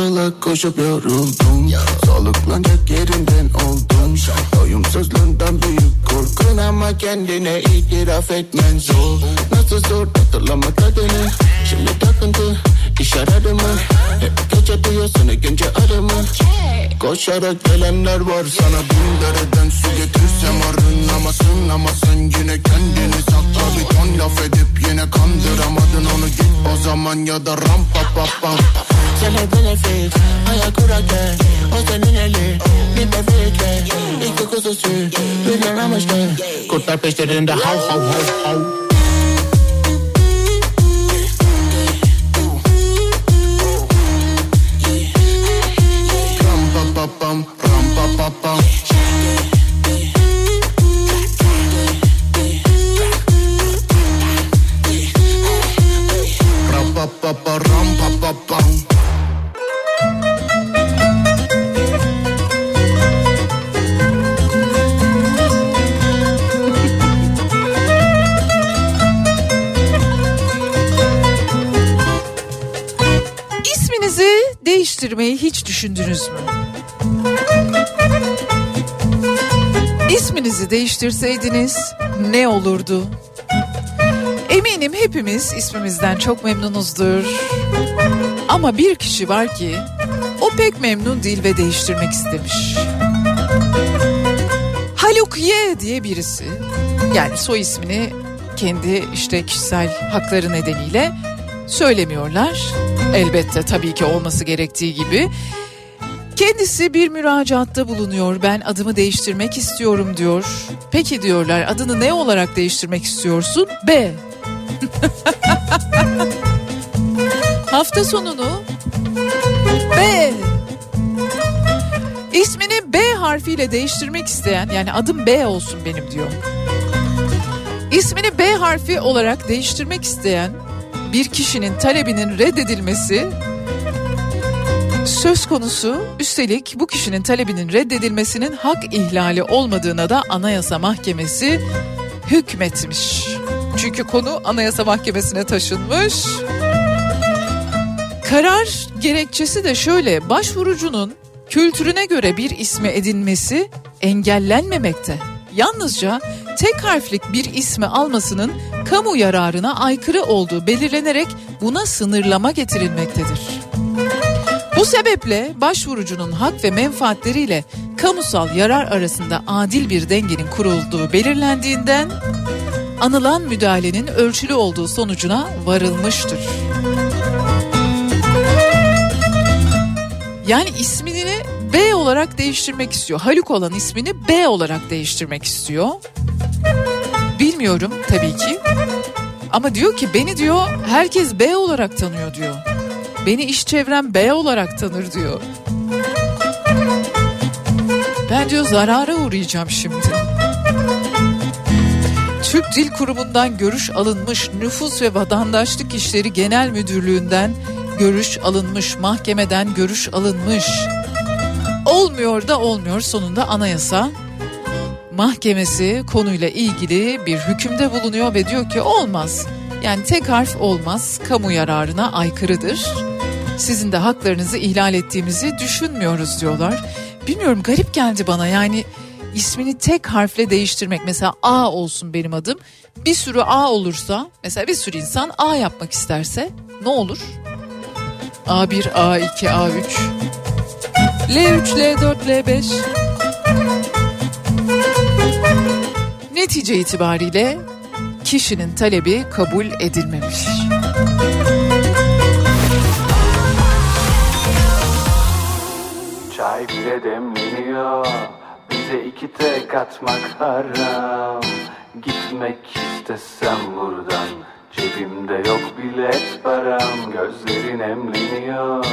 sola koşup yoruldum. Soluklanacak yerinden oldum. Doyumsuzluğundan büyük korkun Ama kendine itiraf etmen zor. Nasıl zor hatırlamak adını? Şimdi takıntı iş aradı mı? Hep gece duyuyorsun gence arımı Koşarak gelenler var sana bin dereden su getirsem arınamasın Ama sen yine kendini sakla bir ton laf edip yine kandıramadın onu. Git o zaman ya da ram pa pa. Pa hep benefit ayak kurarken o senin eli bir bebekle İki kuzusu birlenemişler Kurtlar peşlerinde hav hav hav hav değiştirmeyi hiç düşündünüz mü? İsminizi değiştirseydiniz ne olurdu? Eminim hepimiz ismimizden çok memnunuzdur. Ama bir kişi var ki o pek memnun değil ve değiştirmek istemiş. Haluk Y diye birisi yani soy ismini kendi işte kişisel hakları nedeniyle söylemiyorlar. Elbette tabii ki olması gerektiği gibi. Kendisi bir müracaatta bulunuyor. Ben adımı değiştirmek istiyorum diyor. Peki diyorlar adını ne olarak değiştirmek istiyorsun? B. Hafta sonunu B. İsmini B harfiyle değiştirmek isteyen yani adım B olsun benim diyor. İsmini B harfi olarak değiştirmek isteyen bir kişinin talebinin reddedilmesi söz konusu üstelik bu kişinin talebinin reddedilmesinin hak ihlali olmadığına da Anayasa Mahkemesi hükmetmiş. Çünkü konu Anayasa Mahkemesi'ne taşınmış. Karar gerekçesi de şöyle başvurucunun kültürüne göre bir ismi edinmesi engellenmemekte. Yalnızca tek harflik bir ismi almasının kamu yararına aykırı olduğu belirlenerek buna sınırlama getirilmektedir. Bu sebeple başvurucunun hak ve menfaatleriyle kamusal yarar arasında adil bir dengenin kurulduğu belirlendiğinden anılan müdahalenin ölçülü olduğu sonucuna varılmıştır. Yani ismini B olarak değiştirmek istiyor. Haluk olan ismini B olarak değiştirmek istiyor. Bilmiyorum tabii ki. Ama diyor ki beni diyor herkes B olarak tanıyor diyor. Beni iş çevrem B olarak tanır diyor. Ben diyor zarara uğrayacağım şimdi. Türk Dil Kurumu'ndan görüş alınmış, Nüfus ve Vatandaşlık İşleri Genel Müdürlüğü'nden görüş alınmış, mahkemeden görüş alınmış. Olmuyor da olmuyor sonunda anayasa mahkemesi konuyla ilgili bir hükümde bulunuyor ve diyor ki olmaz. Yani tek harf olmaz, kamu yararına aykırıdır. Sizin de haklarınızı ihlal ettiğimizi düşünmüyoruz diyorlar. Bilmiyorum garip geldi bana yani ismini tek harfle değiştirmek. Mesela A olsun benim adım. Bir sürü A olursa mesela bir sürü insan A yapmak isterse ne olur? A1, A2, A3, L3, L4, L5. Netice itibariyle kişinin talebi kabul edilmemiş. Çay bile demleniyor Bize iki tek atmak haram Gitmek istesem buradan Cebimde yok bilet param Gözlerin emleniyor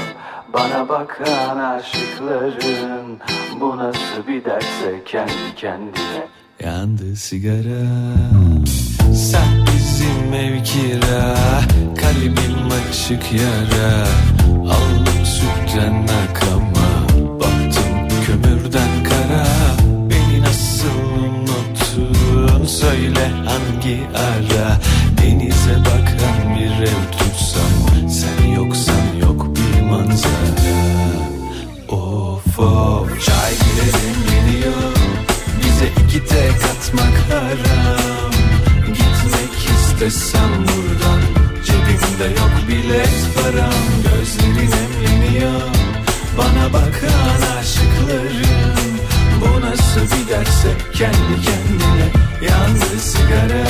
Bana bakan aşıkların Bu nasıl bir derse kendi kendine. Yandı sigara. Sen bizim ev kira Kalbim açık yara. Aldım sütten akama Baktım kömürden kara. Beni nasıl unuttun? Söyle hangi ara Denize bakan bir ev tutsam Sen yoksan yok bir manzara. Of of. Çay bile demleniyor Bize iki tek atmak haram. Gitmek istesem buradan Cebimde yok bilet param. Gözlerin emleniyor Bana bakan aşıklarım. Bu nasıl bir ders kendi kendine Yandı sigara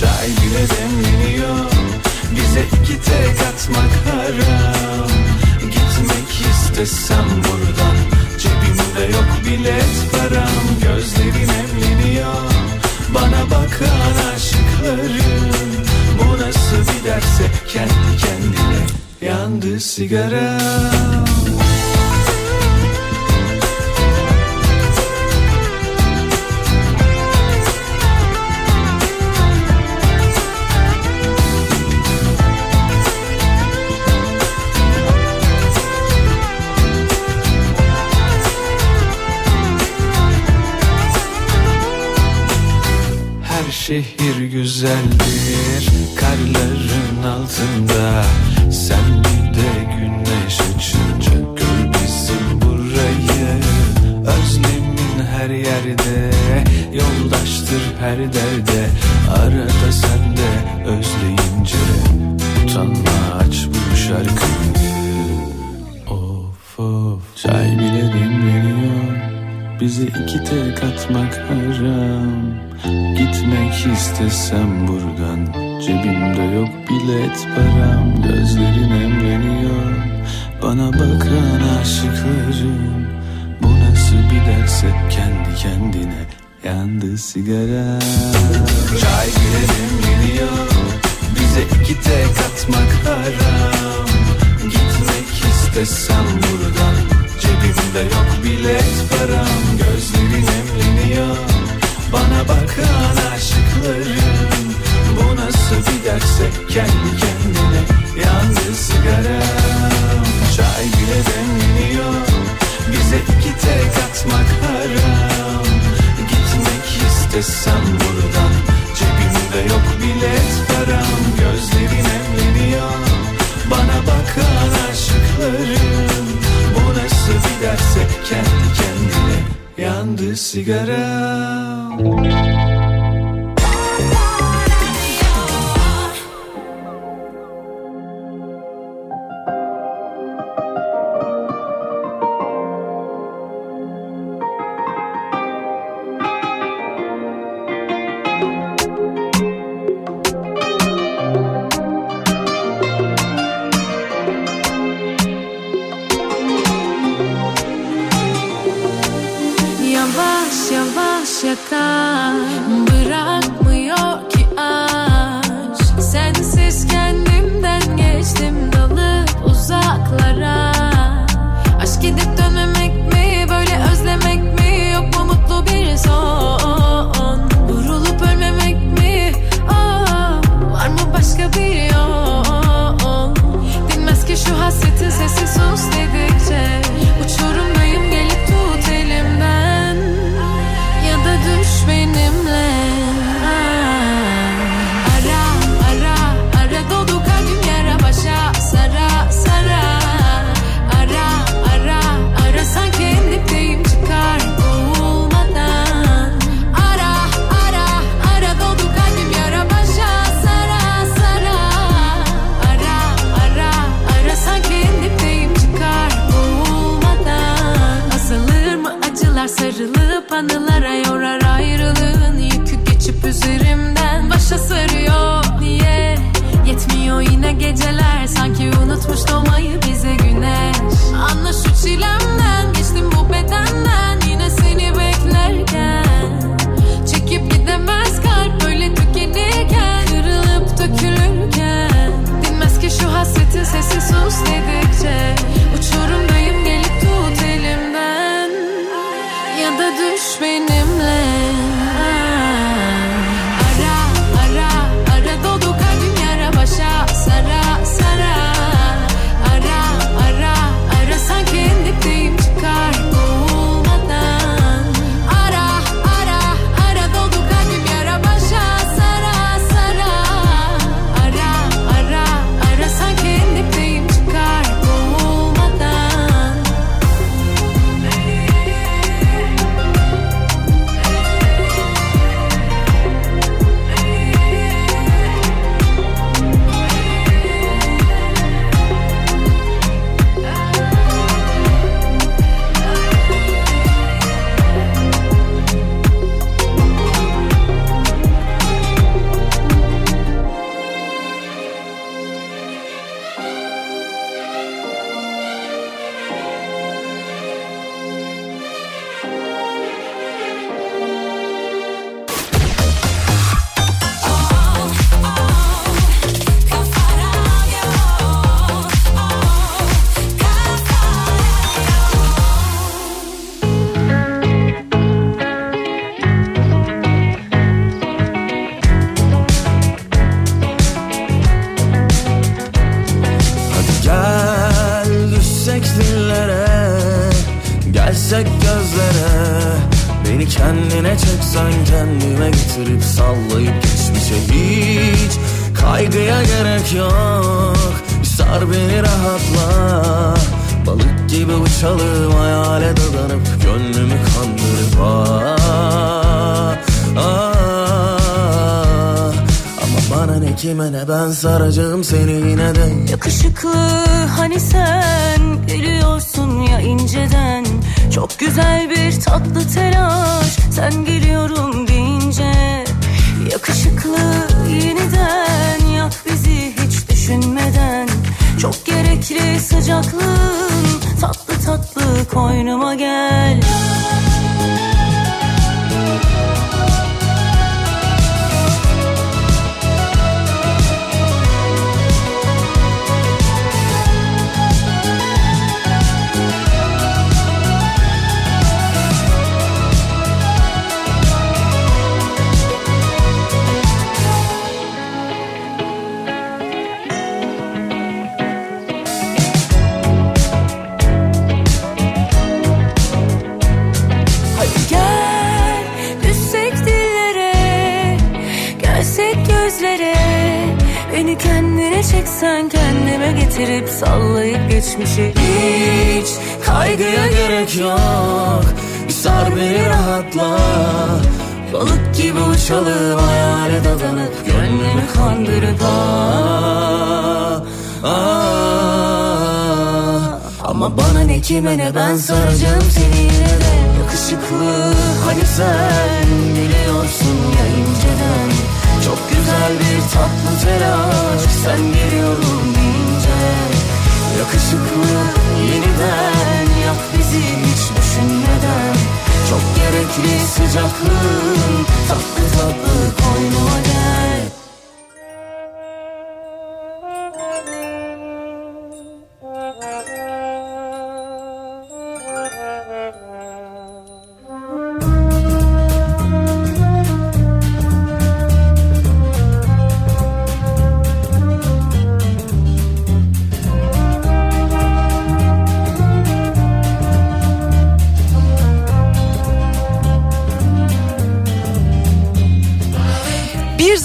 Çay bile demleniyor Bize iki tek atmak haram. Gitmek istesem buradan Cebimde yok bilet param. Gözlerin emleniyor Bana bakan aşıklarım. Bu nasıl bir derse kendi kendine Yandı sigaram şehir güzeldir karların altında. Sen bir de güneş açınca gör bizim burayı. Özlemin her yerde yoldaştır her derde. Arada sen de özleyince utanma aç bu şarkıyı bize iki tek atmak haram. Gitmek istesem buradan. Cebimde yok bilet param. Gözlerin emreniyor. Bana bakan aşıklarım. Bu nasıl bir derse kendi kendine Yandı sigara. Çay bile demleniyor Bize iki tek atmak haram. Gitmek istesem buradan Cebimde yok bilet param Gözlerin emleniyor Bana bakan aşıklarım Bu nasıl bir derse kendi kendine Yandı sigaram Çay bile demleniyor Bize iki tek atmak haram. Gitmek istesem buradan Cebimde yok bilet param Gözlerin emleniyor Bana bakan aşıklarım Bu nasıl bir derse kendi kendine Yandı sigaram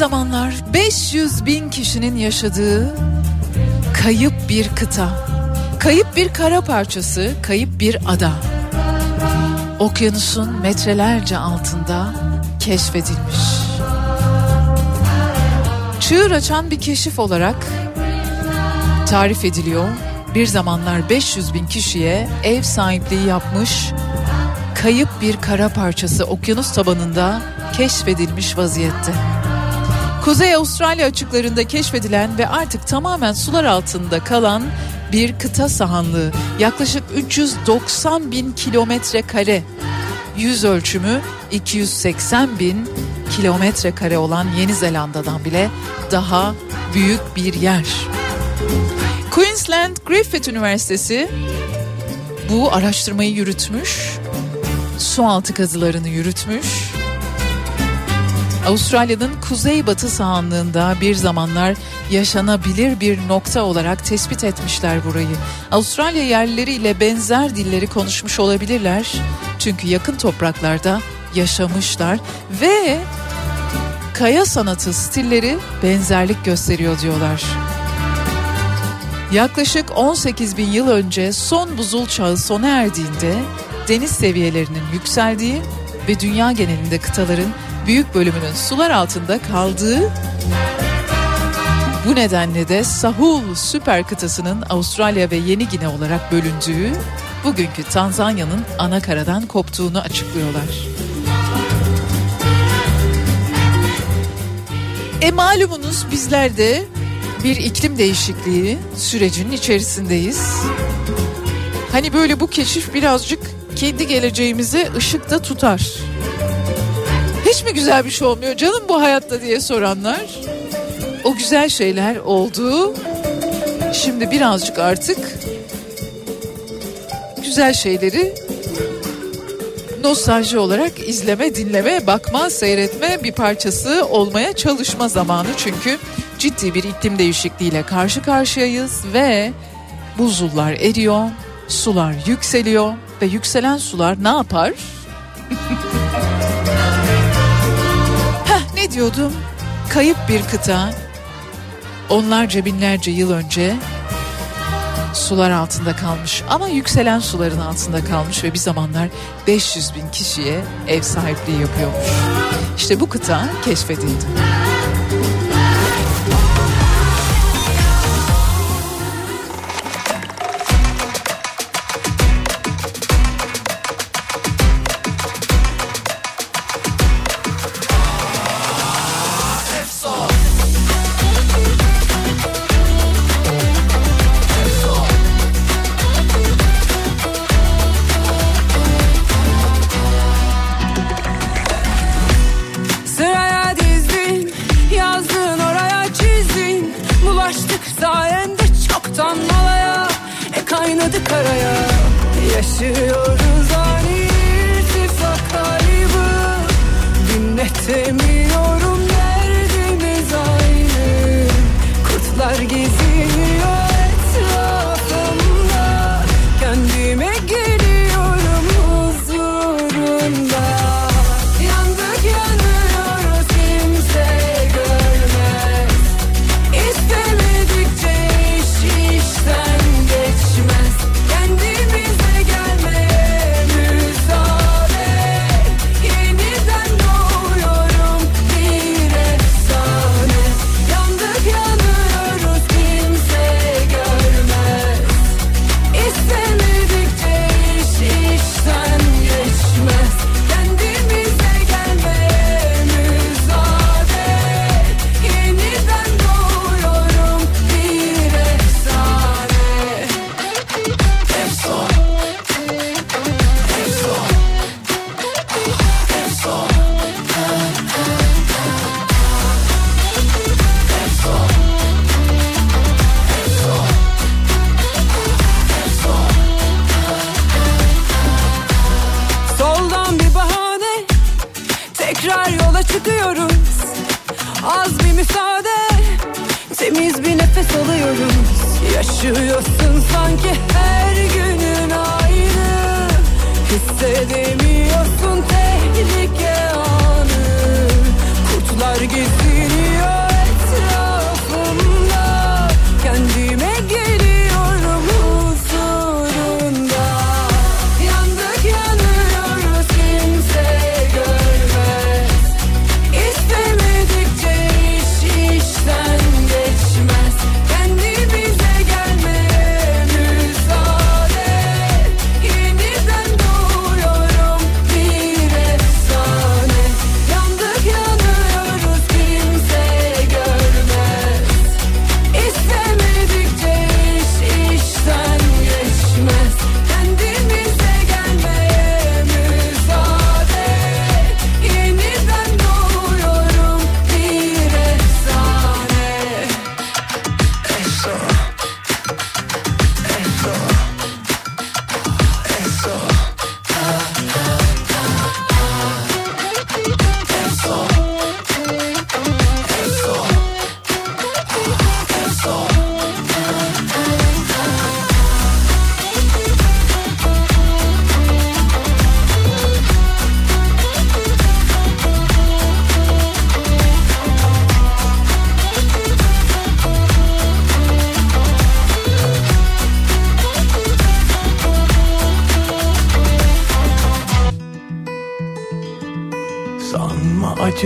zamanlar 500 bin kişinin yaşadığı kayıp bir kıta, kayıp bir kara parçası, kayıp bir ada. Okyanusun metrelerce altında keşfedilmiş. Çığır açan bir keşif olarak tarif ediliyor. Bir zamanlar 500 bin kişiye ev sahipliği yapmış kayıp bir kara parçası okyanus tabanında keşfedilmiş vaziyette. Kuzey Avustralya açıklarında keşfedilen ve artık tamamen sular altında kalan bir kıta sahanlığı. Yaklaşık 390 bin kilometre kare. Yüz ölçümü 280 bin kilometre kare olan Yeni Zelanda'dan bile daha büyük bir yer. Queensland Griffith Üniversitesi bu araştırmayı yürütmüş, sualtı kazılarını yürütmüş Avustralya'nın kuzeybatı sahanlığında bir zamanlar yaşanabilir bir nokta olarak tespit etmişler burayı. Avustralya yerlileriyle benzer dilleri konuşmuş olabilirler. Çünkü yakın topraklarda yaşamışlar ve kaya sanatı stilleri benzerlik gösteriyor diyorlar. Yaklaşık 18 bin yıl önce son buzul çağı sona erdiğinde deniz seviyelerinin yükseldiği ve dünya genelinde kıtaların büyük bölümünün sular altında kaldığı bu nedenle de Sahul süper kıtasının Avustralya ve Yeni Gine olarak bölündüğü bugünkü Tanzanya'nın ana karadan koptuğunu açıklıyorlar. E malumunuz bizler de bir iklim değişikliği sürecinin içerisindeyiz. Hani böyle bu keşif birazcık kendi geleceğimize ışıkta tutar. Hiç mi güzel bir şey olmuyor canım bu hayatta diye soranlar. O güzel şeyler oldu. Şimdi birazcık artık güzel şeyleri nostalji olarak izleme, dinleme, bakma, seyretme bir parçası olmaya çalışma zamanı. Çünkü ciddi bir iklim değişikliğiyle karşı karşıyayız ve buzullar eriyor, sular yükseliyor ve yükselen sular ne yapar? ne diyordum? Kayıp bir kıta onlarca binlerce yıl önce sular altında kalmış ama yükselen suların altında kalmış ve bir zamanlar 500 bin kişiye ev sahipliği yapıyormuş. İşte bu kıta keşfedildi.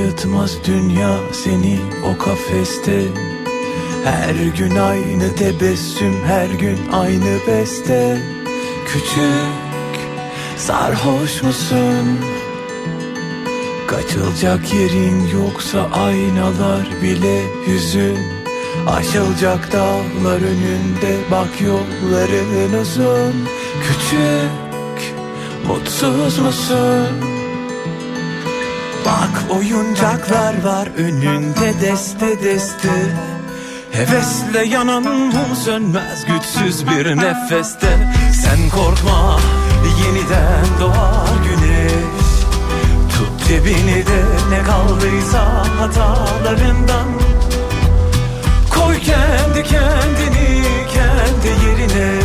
Sanma acıtmaz dünya seni o kafeste Her gün aynı tebessüm her gün aynı beste Küçük sarhoş musun? Kaçılacak yerin yoksa aynalar bile hüzün Aşılacak dağlar önünde bak yolların uzun Küçük mutsuz musun? Bak oyuncaklar var önünde deste deste. Hevesle yanan mum sönmez güçsüz bir nefeste. Sen korkma yeniden doğar güneş. Tut cebini de ne kaldıysa hatalarından. Koy kendi kendini kendi yerine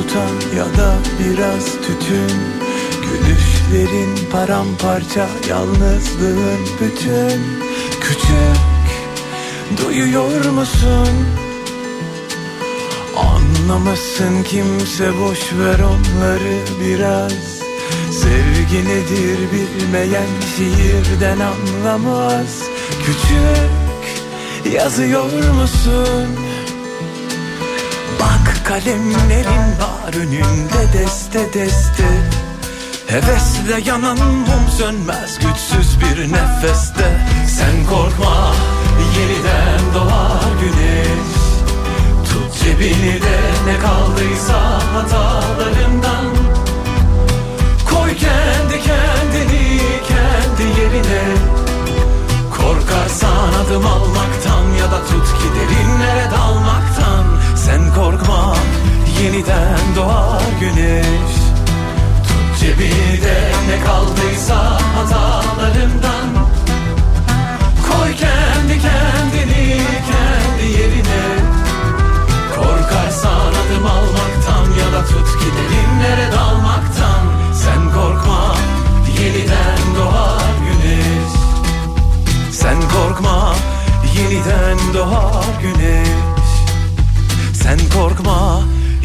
Tutan ya da biraz tütün Gülüşlerin paramparça yalnızlığın bütün Küçük duyuyor musun? Anlamasın kimse boş ver onları biraz Sevgi nedir bilmeyen şiirden anlamaz Küçük yazıyor musun? Kalemlerin var önünde deste deste. Hevesle yanan mum sönmez güçsüz bir nefeste. Sen korkma yeniden doğar güneş. Tut cebini de ne kaldıysa hatalarından. Koy kendi kendini kendi yerine Korkarsan adım almaktan ya da tut ki derinlere dalmaktan. Sen korkma yeniden doğar güneş. Tut cebini de ne kaldıysa hatalarından. Koy kendi kendini kendi yerine. Korkarsan adım almaktan ya da tut ki derinlere dalmaktan. Sen korkma yeniden doğar Sen korkma yeniden doğar güneş. Sen korkma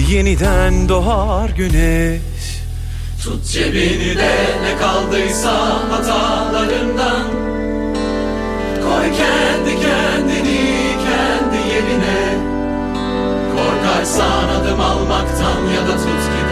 yeniden doğar güneş. Tut cebini de ne kaldıysa hatalarından. Koy kendi kendini kendi yerine. Korkarsan adım almaktan ya da tut ki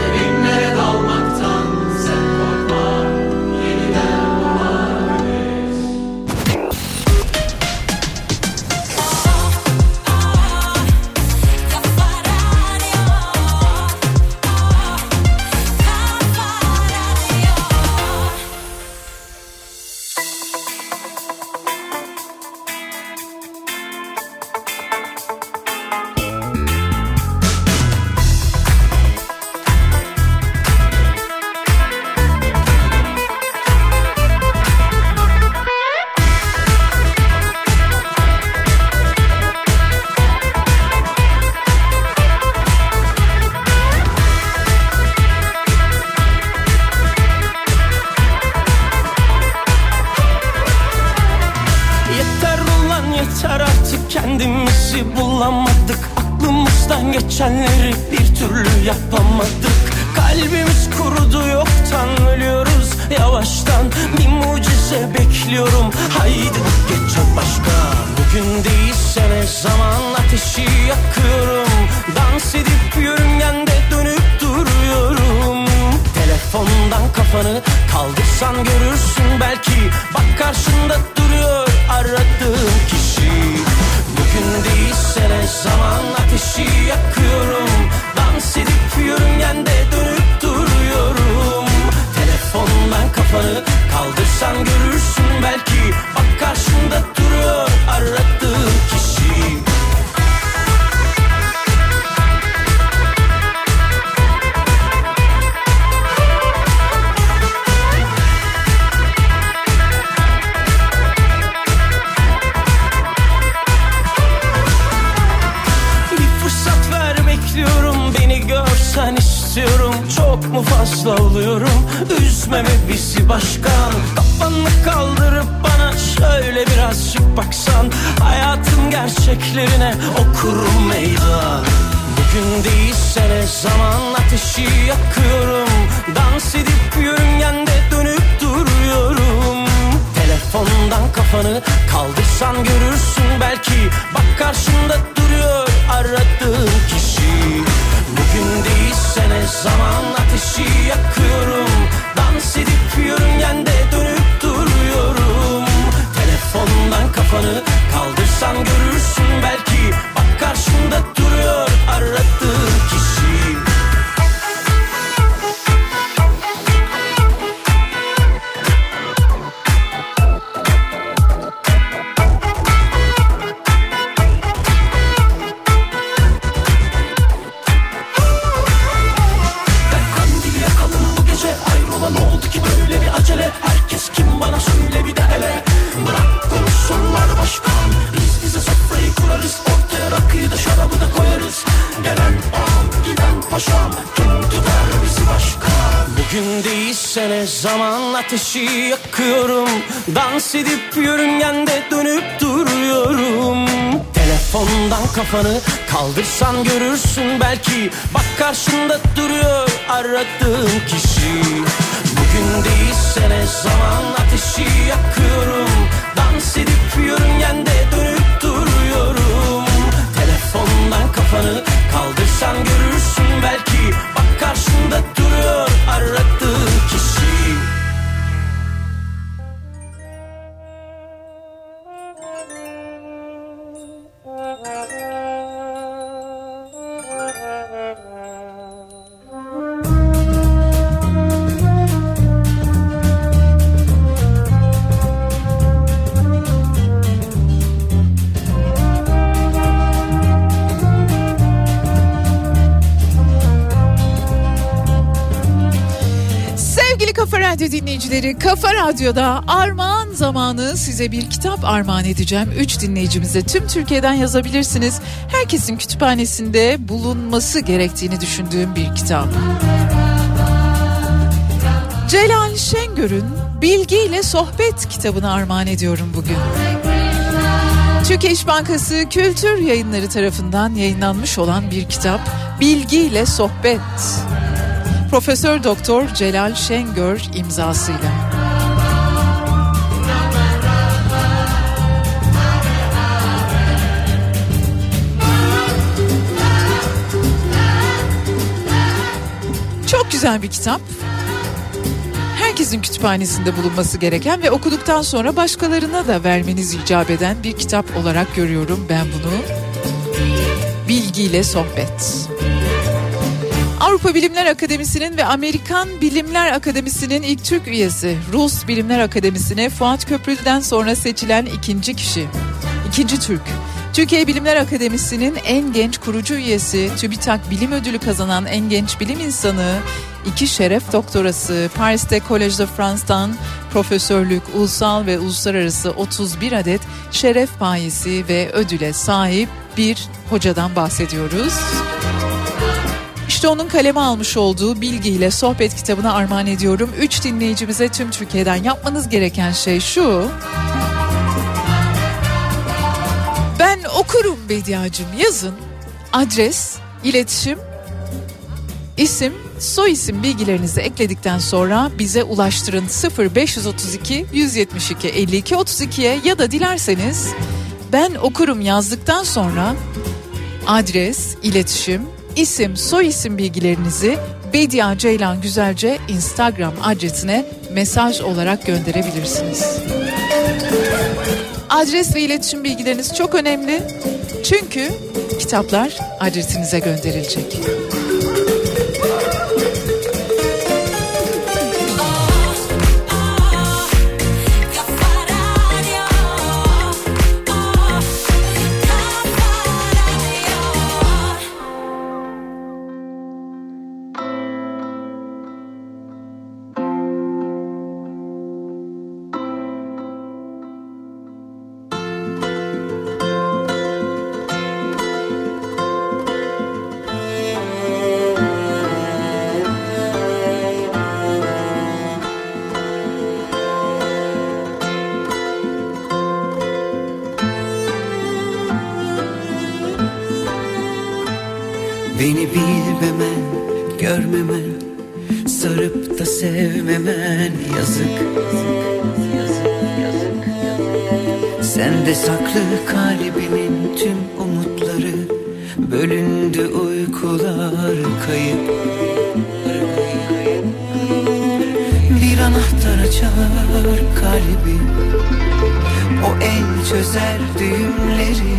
aradığın kişi. Bugün değilse ne zaman ateşi yakıyorum. Dans edip yörüngende dönüp duruyorum. Telefondan kafanı kaldırsan görürsün belki Bak karşında duruyor. Aradığın Radyo dinleyicileri, Kafa Radyo'da armağan zamanı size bir kitap armağan edeceğim. Üç dinleyicimize tüm Türkiye'den yazabilirsiniz. Herkesin kütüphanesinde bulunması gerektiğini düşündüğüm bir kitap. Celal Şengör'ün Bilgi ile Sohbet kitabını armağan ediyorum bugün. Türkiye İş Bankası Kültür Yayınları tarafından yayınlanmış olan bir kitap Bilgi ile Sohbet. Profesör Doktor Celal Şengör imzasıyla. Çok güzel bir kitap. Herkesin kütüphanesinde bulunması gereken ve okuduktan sonra başkalarına da vermeniz icap eden bir kitap olarak görüyorum ben bunu. Bilgiyle sohbet. Avrupa Bilimler Akademisi'nin ve Amerikan Bilimler Akademisi'nin ilk Türk üyesi Rus Bilimler Akademisi'ne Fuat Köprülü'den sonra seçilen ikinci kişi, ikinci Türk. Türkiye Bilimler Akademisi'nin en genç kurucu üyesi, TÜBİTAK Bilim Ödülü kazanan en genç bilim insanı, iki şeref doktorası, Paris'te Collège de France'dan profesörlük, ulusal ve uluslararası 31 adet şeref payesi ve ödüle sahip bir hocadan bahsediyoruz. İşte onun kaleme almış olduğu bilgiyle sohbet kitabını armağan ediyorum. Üç dinleyicimize tüm Türkiye'den yapmanız gereken şey şu. Ben okurum Bediacım yazın. Adres, iletişim, isim, soy isim bilgilerinizi ekledikten sonra bize ulaştırın 0532 172 52 32'ye ya da dilerseniz ben okurum yazdıktan sonra adres, iletişim, isim, soy isim bilgilerinizi Bedia Ceylan Güzelce Instagram adresine mesaj olarak gönderebilirsiniz. Adres ve iletişim bilgileriniz çok önemli. Çünkü kitaplar adresinize gönderilecek. sevmemen yazık. Sen de saklı kalbinin tüm umutları Bölündü uykular kayıp. Bir anahtar açar kalbi O el çözer düğümleri.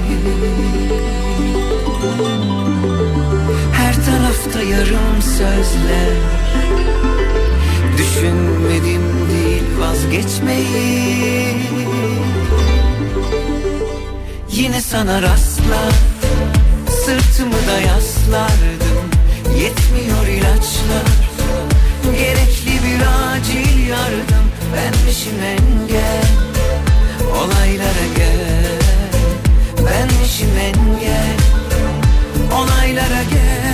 Her tarafta yarım sözler düşünmedim değil vazgeçmeyi. Yine sana rastlar Sırtımı da yaslardım. Yetmiyor ilaçlar Gerekli bir acil yardım. Benmişim engel Olaylara gel. Benmişim engel Olaylara gel.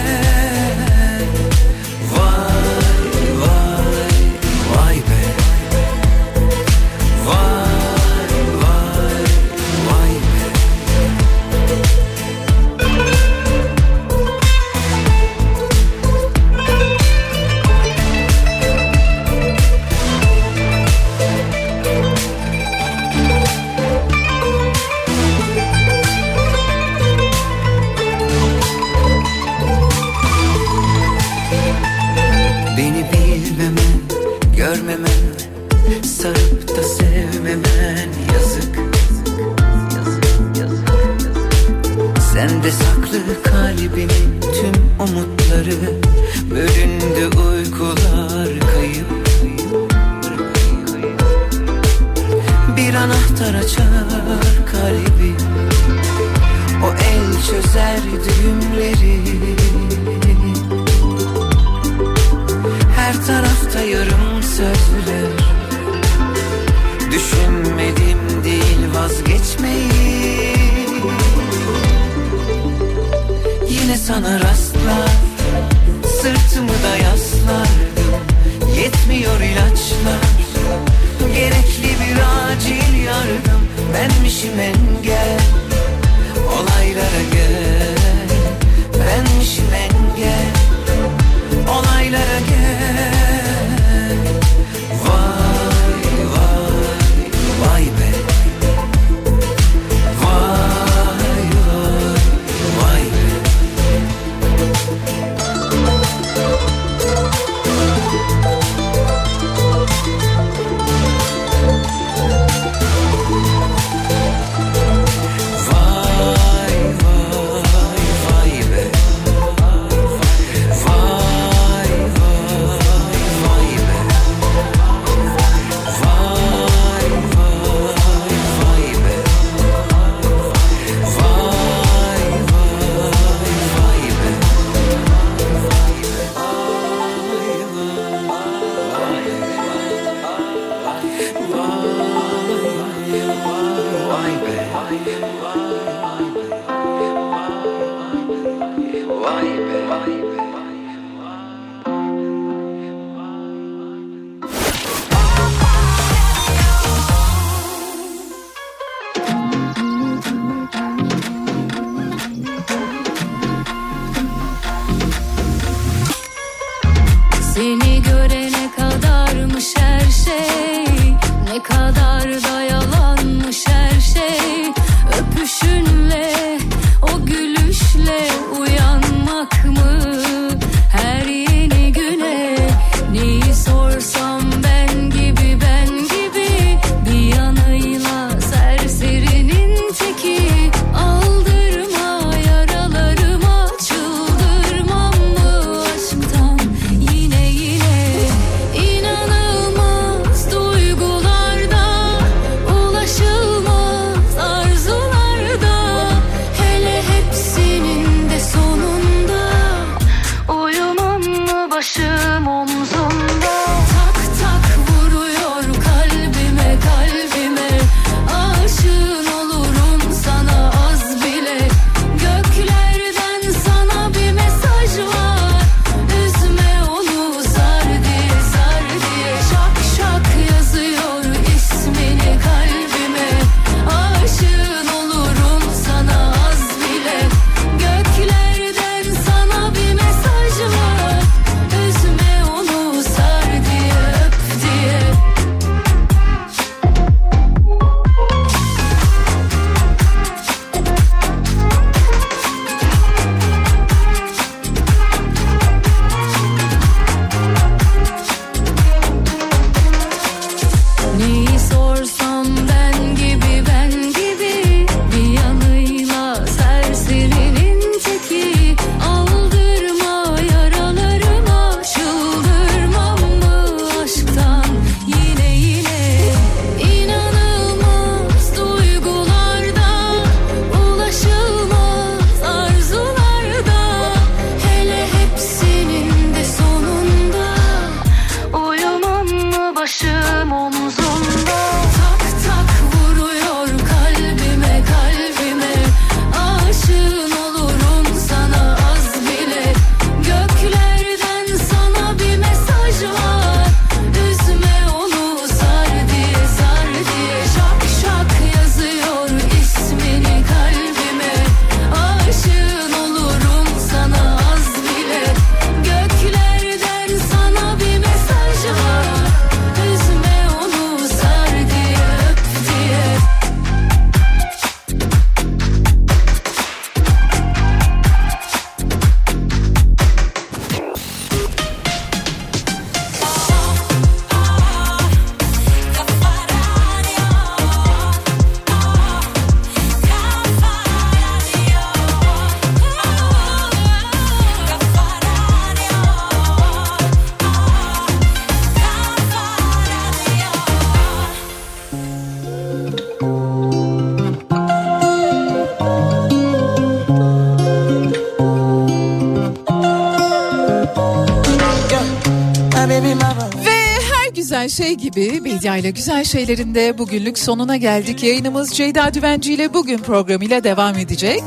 Şey gibi Bedia ile güzel şeylerinde bugünlük sonuna geldik. Yayınımız Ceyda Düvenci ile bugün programıyla devam edecek.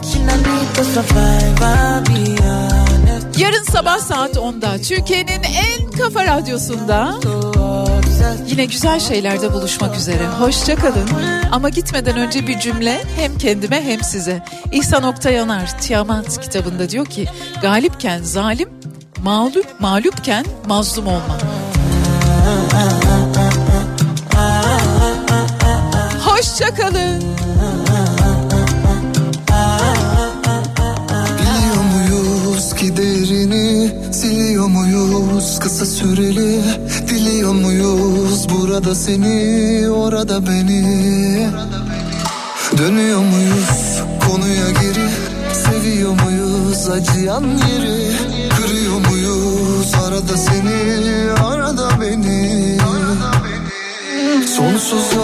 Yarın sabah saat 10'da Türkiye'nin en kafa radyosunda yine güzel şeylerde buluşmak üzere. Hoşçakalın. Ama gitmeden önce bir cümle hem kendime hem size. İhsan Oktay Yanar Tiamat kitabında diyor ki galipken zalim, mağlup mağlupken mazlum olma. Hoşçakalın. Biliyor muyuz giderini? Siliyor muyuz kısa süreli? Diliyor muyuz burada seni Orada beni? Dönüyor muyuz konuya geri? Seviyor muyuz acıyan yeri Sonsuza kadar